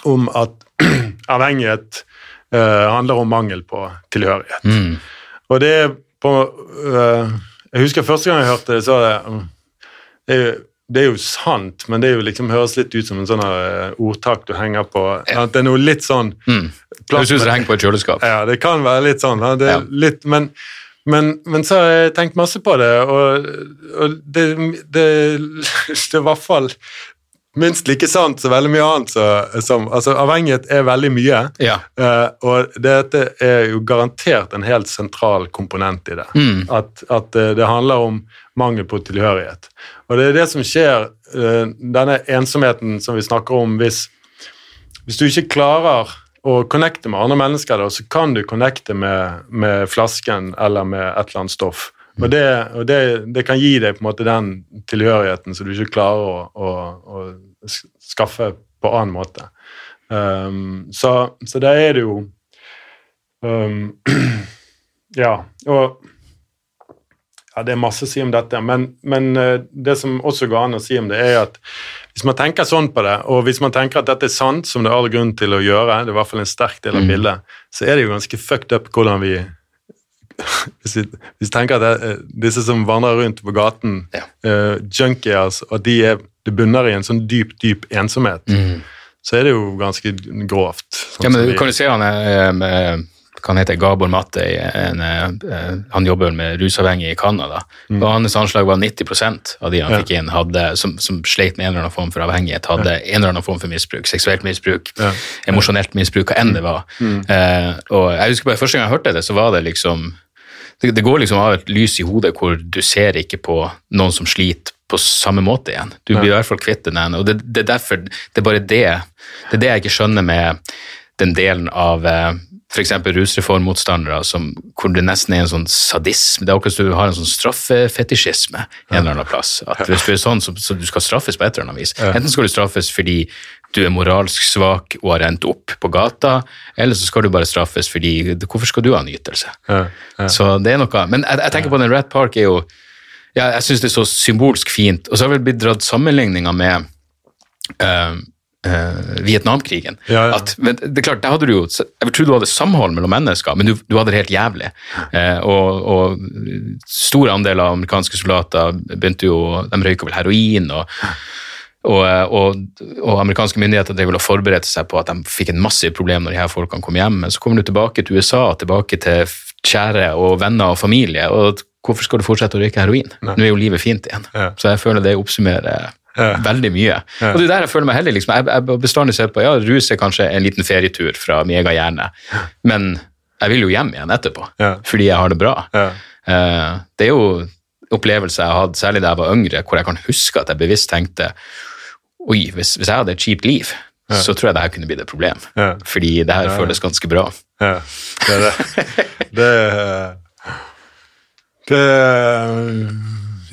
om at avhengighet uh, handler om mangel på tilhørighet. Mm. Og det er på øh, Jeg husker første gang jeg hørte det, så var det mm, det er, jo, det er jo sant, men det liksom høres litt ut som en sånn øh, ordtak du henger på. At det er noe litt sånn Mm. Du syns det henger på et kjøleskap. Ja, det kan være litt sånn. Ja, det litt, men, men, men så har jeg tenkt masse på det, og, og det, det, det er i hvert fall minst like sant som veldig mye annet. Så, som, altså, avhengighet er veldig mye, Ja. uh, og dette er jo garantert en helt sentral komponent i det. At, at eh, det handler om mangel på tilhørighet. Og det er det som skjer, uh, denne ensomheten som vi snakker om, hvis, hvis du ikke klarer å connecte med andre mennesker, da, så kan du connecte med, med flasken eller med et eller annet stoff. Og, det, og det, det kan gi deg på en måte den tilhørigheten som du ikke klarer å, å, å skaffe på annen måte. Um, så, så da er det jo um, Ja, og ja, Det er masse å si om dette, men, men eh, det som også går an å si om det, er at hvis man tenker sånn på det, og hvis man tenker at dette er sant, som det er all grunn til å gjøre, det er i hvert fall en sterk del av bildet, så er det jo ganske fucked up hvordan vi hvis vi, hvis vi tenker at det, er disse som vandrer rundt på gaten, Ja. uh, junkiers, og de er, det bunner i en sånn dyp, dyp ensomhet, så er det jo ganske grovt. sånn Ja, men du kan jo se han er, med, hva han heter, Gabor Matte, en, eh, han jobber med rusavhengige i Canada. Mm. Og hans anslag var 90% av de han fikk inn, hadde, som, som sleit med en eller annen form for avhengighet, hadde en eller annen form for misbruk. Seksuelt misbruk, Ja. Mm. emosjonelt misbruk, hva enn det var. Eh, og jeg husker bare Første gang jeg hørte det, så var det liksom det, det går liksom av et lys i hodet hvor du ser ikke på noen som sliter på samme måte igjen. Du blir i hvert fall kvitt den ene. Og det, det er derfor det er bare det det er det jeg ikke skjønner med den delen av eh, f.eks. rusreformmotstandere som, hvor det nesten er en sånn sadisme. Det er akkurat som du har en sånn straffefetisjisme en eller annen plass. At hvis du er sånn, så, så du skal straffes på et eller annet vis. Enten skal du straffes fordi du er moralsk svak og har rent opp på gata, eller så skal du bare straffes fordi Hvorfor skal du ha ja. Så det er noe Men jeg, jeg tenker på den Rat Park er jo ja, Jeg syns det er så symbolsk fint. Og så har vel blitt dratt sammenligninger med uh, uh, Vietnamkrigen. Ja, ja. At, men det er klart, der hadde du jo Jeg vil tro du hadde samhold mellom mennesker, men du, du hadde det helt jævlig. Uh, og, og stor andel av amerikanske soldater begynte jo De røyka vel heroin. og og, og, og amerikanske myndigheter drev og forberedte seg på at de fikk en massiv problem når de her folkene kom hjem. Men så kommer du tilbake til USA, tilbake til kjære og venner og familie. og Hvorfor skal du fortsette å røyke heroin? Nå er jo livet fint igjen. Ja. Så jeg føler det oppsummerer Ja. veldig mye. Og det er der jeg føler meg heldig. Liksom. Jeg, jeg bestandig ser på ja, rus er kanskje en liten ferietur fra min egen hjerne, men jeg vil jo hjem igjen etterpå, Ja. fordi jeg har det bra. Ja. Eh, det er jo opplevelser jeg har hatt, særlig da jeg var yngre, hvor jeg kan huske at jeg bevisst tenkte Oi, hvis, hvis jeg hadde et kjipt liv, så tror jeg det her kunne blitt et problem. Ja. Fordi det her føles ganske bra. Ja, det er det. Det,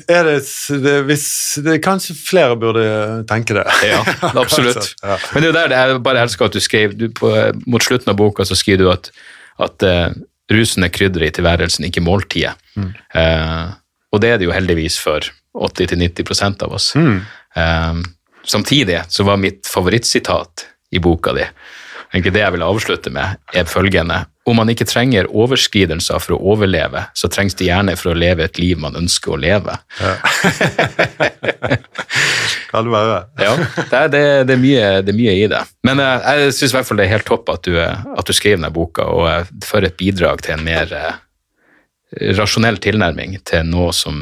det er det, det hvis, det, Kanskje flere burde tenke det. Ja, absolutt. Ja. Men det er jo der det jeg bare elsker at du skrev du, på, Mot slutten av boka så skriver du at, at uh, rusen er krydderet i tilværelsen, ikke måltidet. Eh, og det er det jo heldigvis for 80-90 av oss. Eh, samtidig så var mitt favorittsitat i boka di, egentlig det jeg vil avslutte med, er følgende Om man ikke trenger overskridelser for å overleve, så trengs det gjerne for å leve et liv man ønsker å leve. Kan det være. Ja, det er, det, det, er mye, det er mye i det. Men eh, jeg syns i hvert fall det er helt topp at du, eh, at du skriver denne boka, og eh, for et bidrag til en mer rasjonell tilnærming til noe som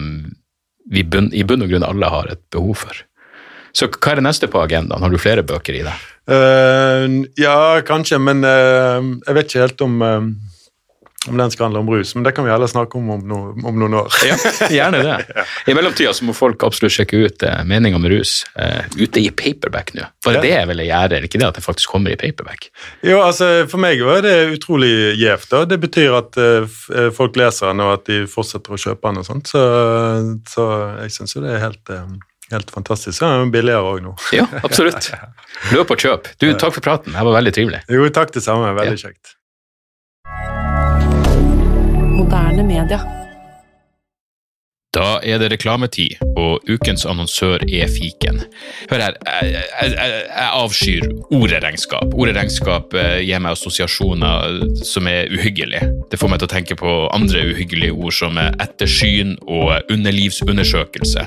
vi bunn, i bunn og grunn alle har et behov for. Så hva er det neste på agendaen? Har du flere bøker i det? Eh, ja, kanskje, men uh, jeg vet ikke helt om, uh, om den skal handle om rus. Men det kan vi heller snakke om om, no, om noen år. Ja, gjerne det. I mellomtida så må folk absolutt sjekke ut eh, meninga med rus eh, ute i paperback nå. Bare Ja. det jeg ville jeg gjør, ikke det at det faktisk kommer i paperback? Jo, altså For meg er det utrolig gjevt. Det betyr at folk leser den, og at de fortsetter å kjøpe den. og sånt. Så, så jeg syns jo det er helt, helt fantastisk. Så er den billigere òg nå. Ja, absolutt. Løp og kjøp. Du, takk for praten. Det var veldig trivelig. Jo, takk det samme. Veldig Ja. kjekt. Moderne media. Da er det reklametid, og ukens annonsør er fiken. Hør her, jeg, jeg, jeg, avskyr ordet regnskap. Ordet regnskap eh, gir meg assosiasjoner som er uhyggelige. Det får meg til å tenke på andre uhyggelige ord som ettersyn og underlivsundersøkelse.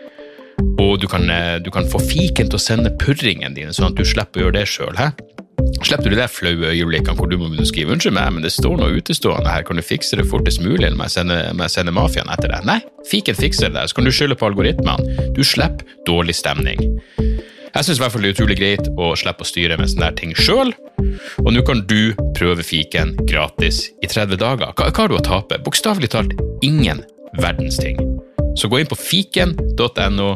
Og du kan, eh, du kan få fiken til å sende purringen dine, sånn at du slipper å gjøre det sjøl. Slipper du de der flaue øyeblikkene hvor du må skrive 'unnskyld meg, men det står noe utestående her, kan du fikse det fortest mulig', eller må jeg sende, sende mafiaen etter deg? Nei, fiken fikser det så kan du skylde på algoritmene. Du slipper dårlig stemning. Jeg syns det er utrolig greit å slippe å styre med sånne ting sjøl, og nå kan du prøve fiken gratis i 30 dager. Hva, hva har du å tape? Bokstavelig talt ingen verdens ting. Så gå inn på fiken.no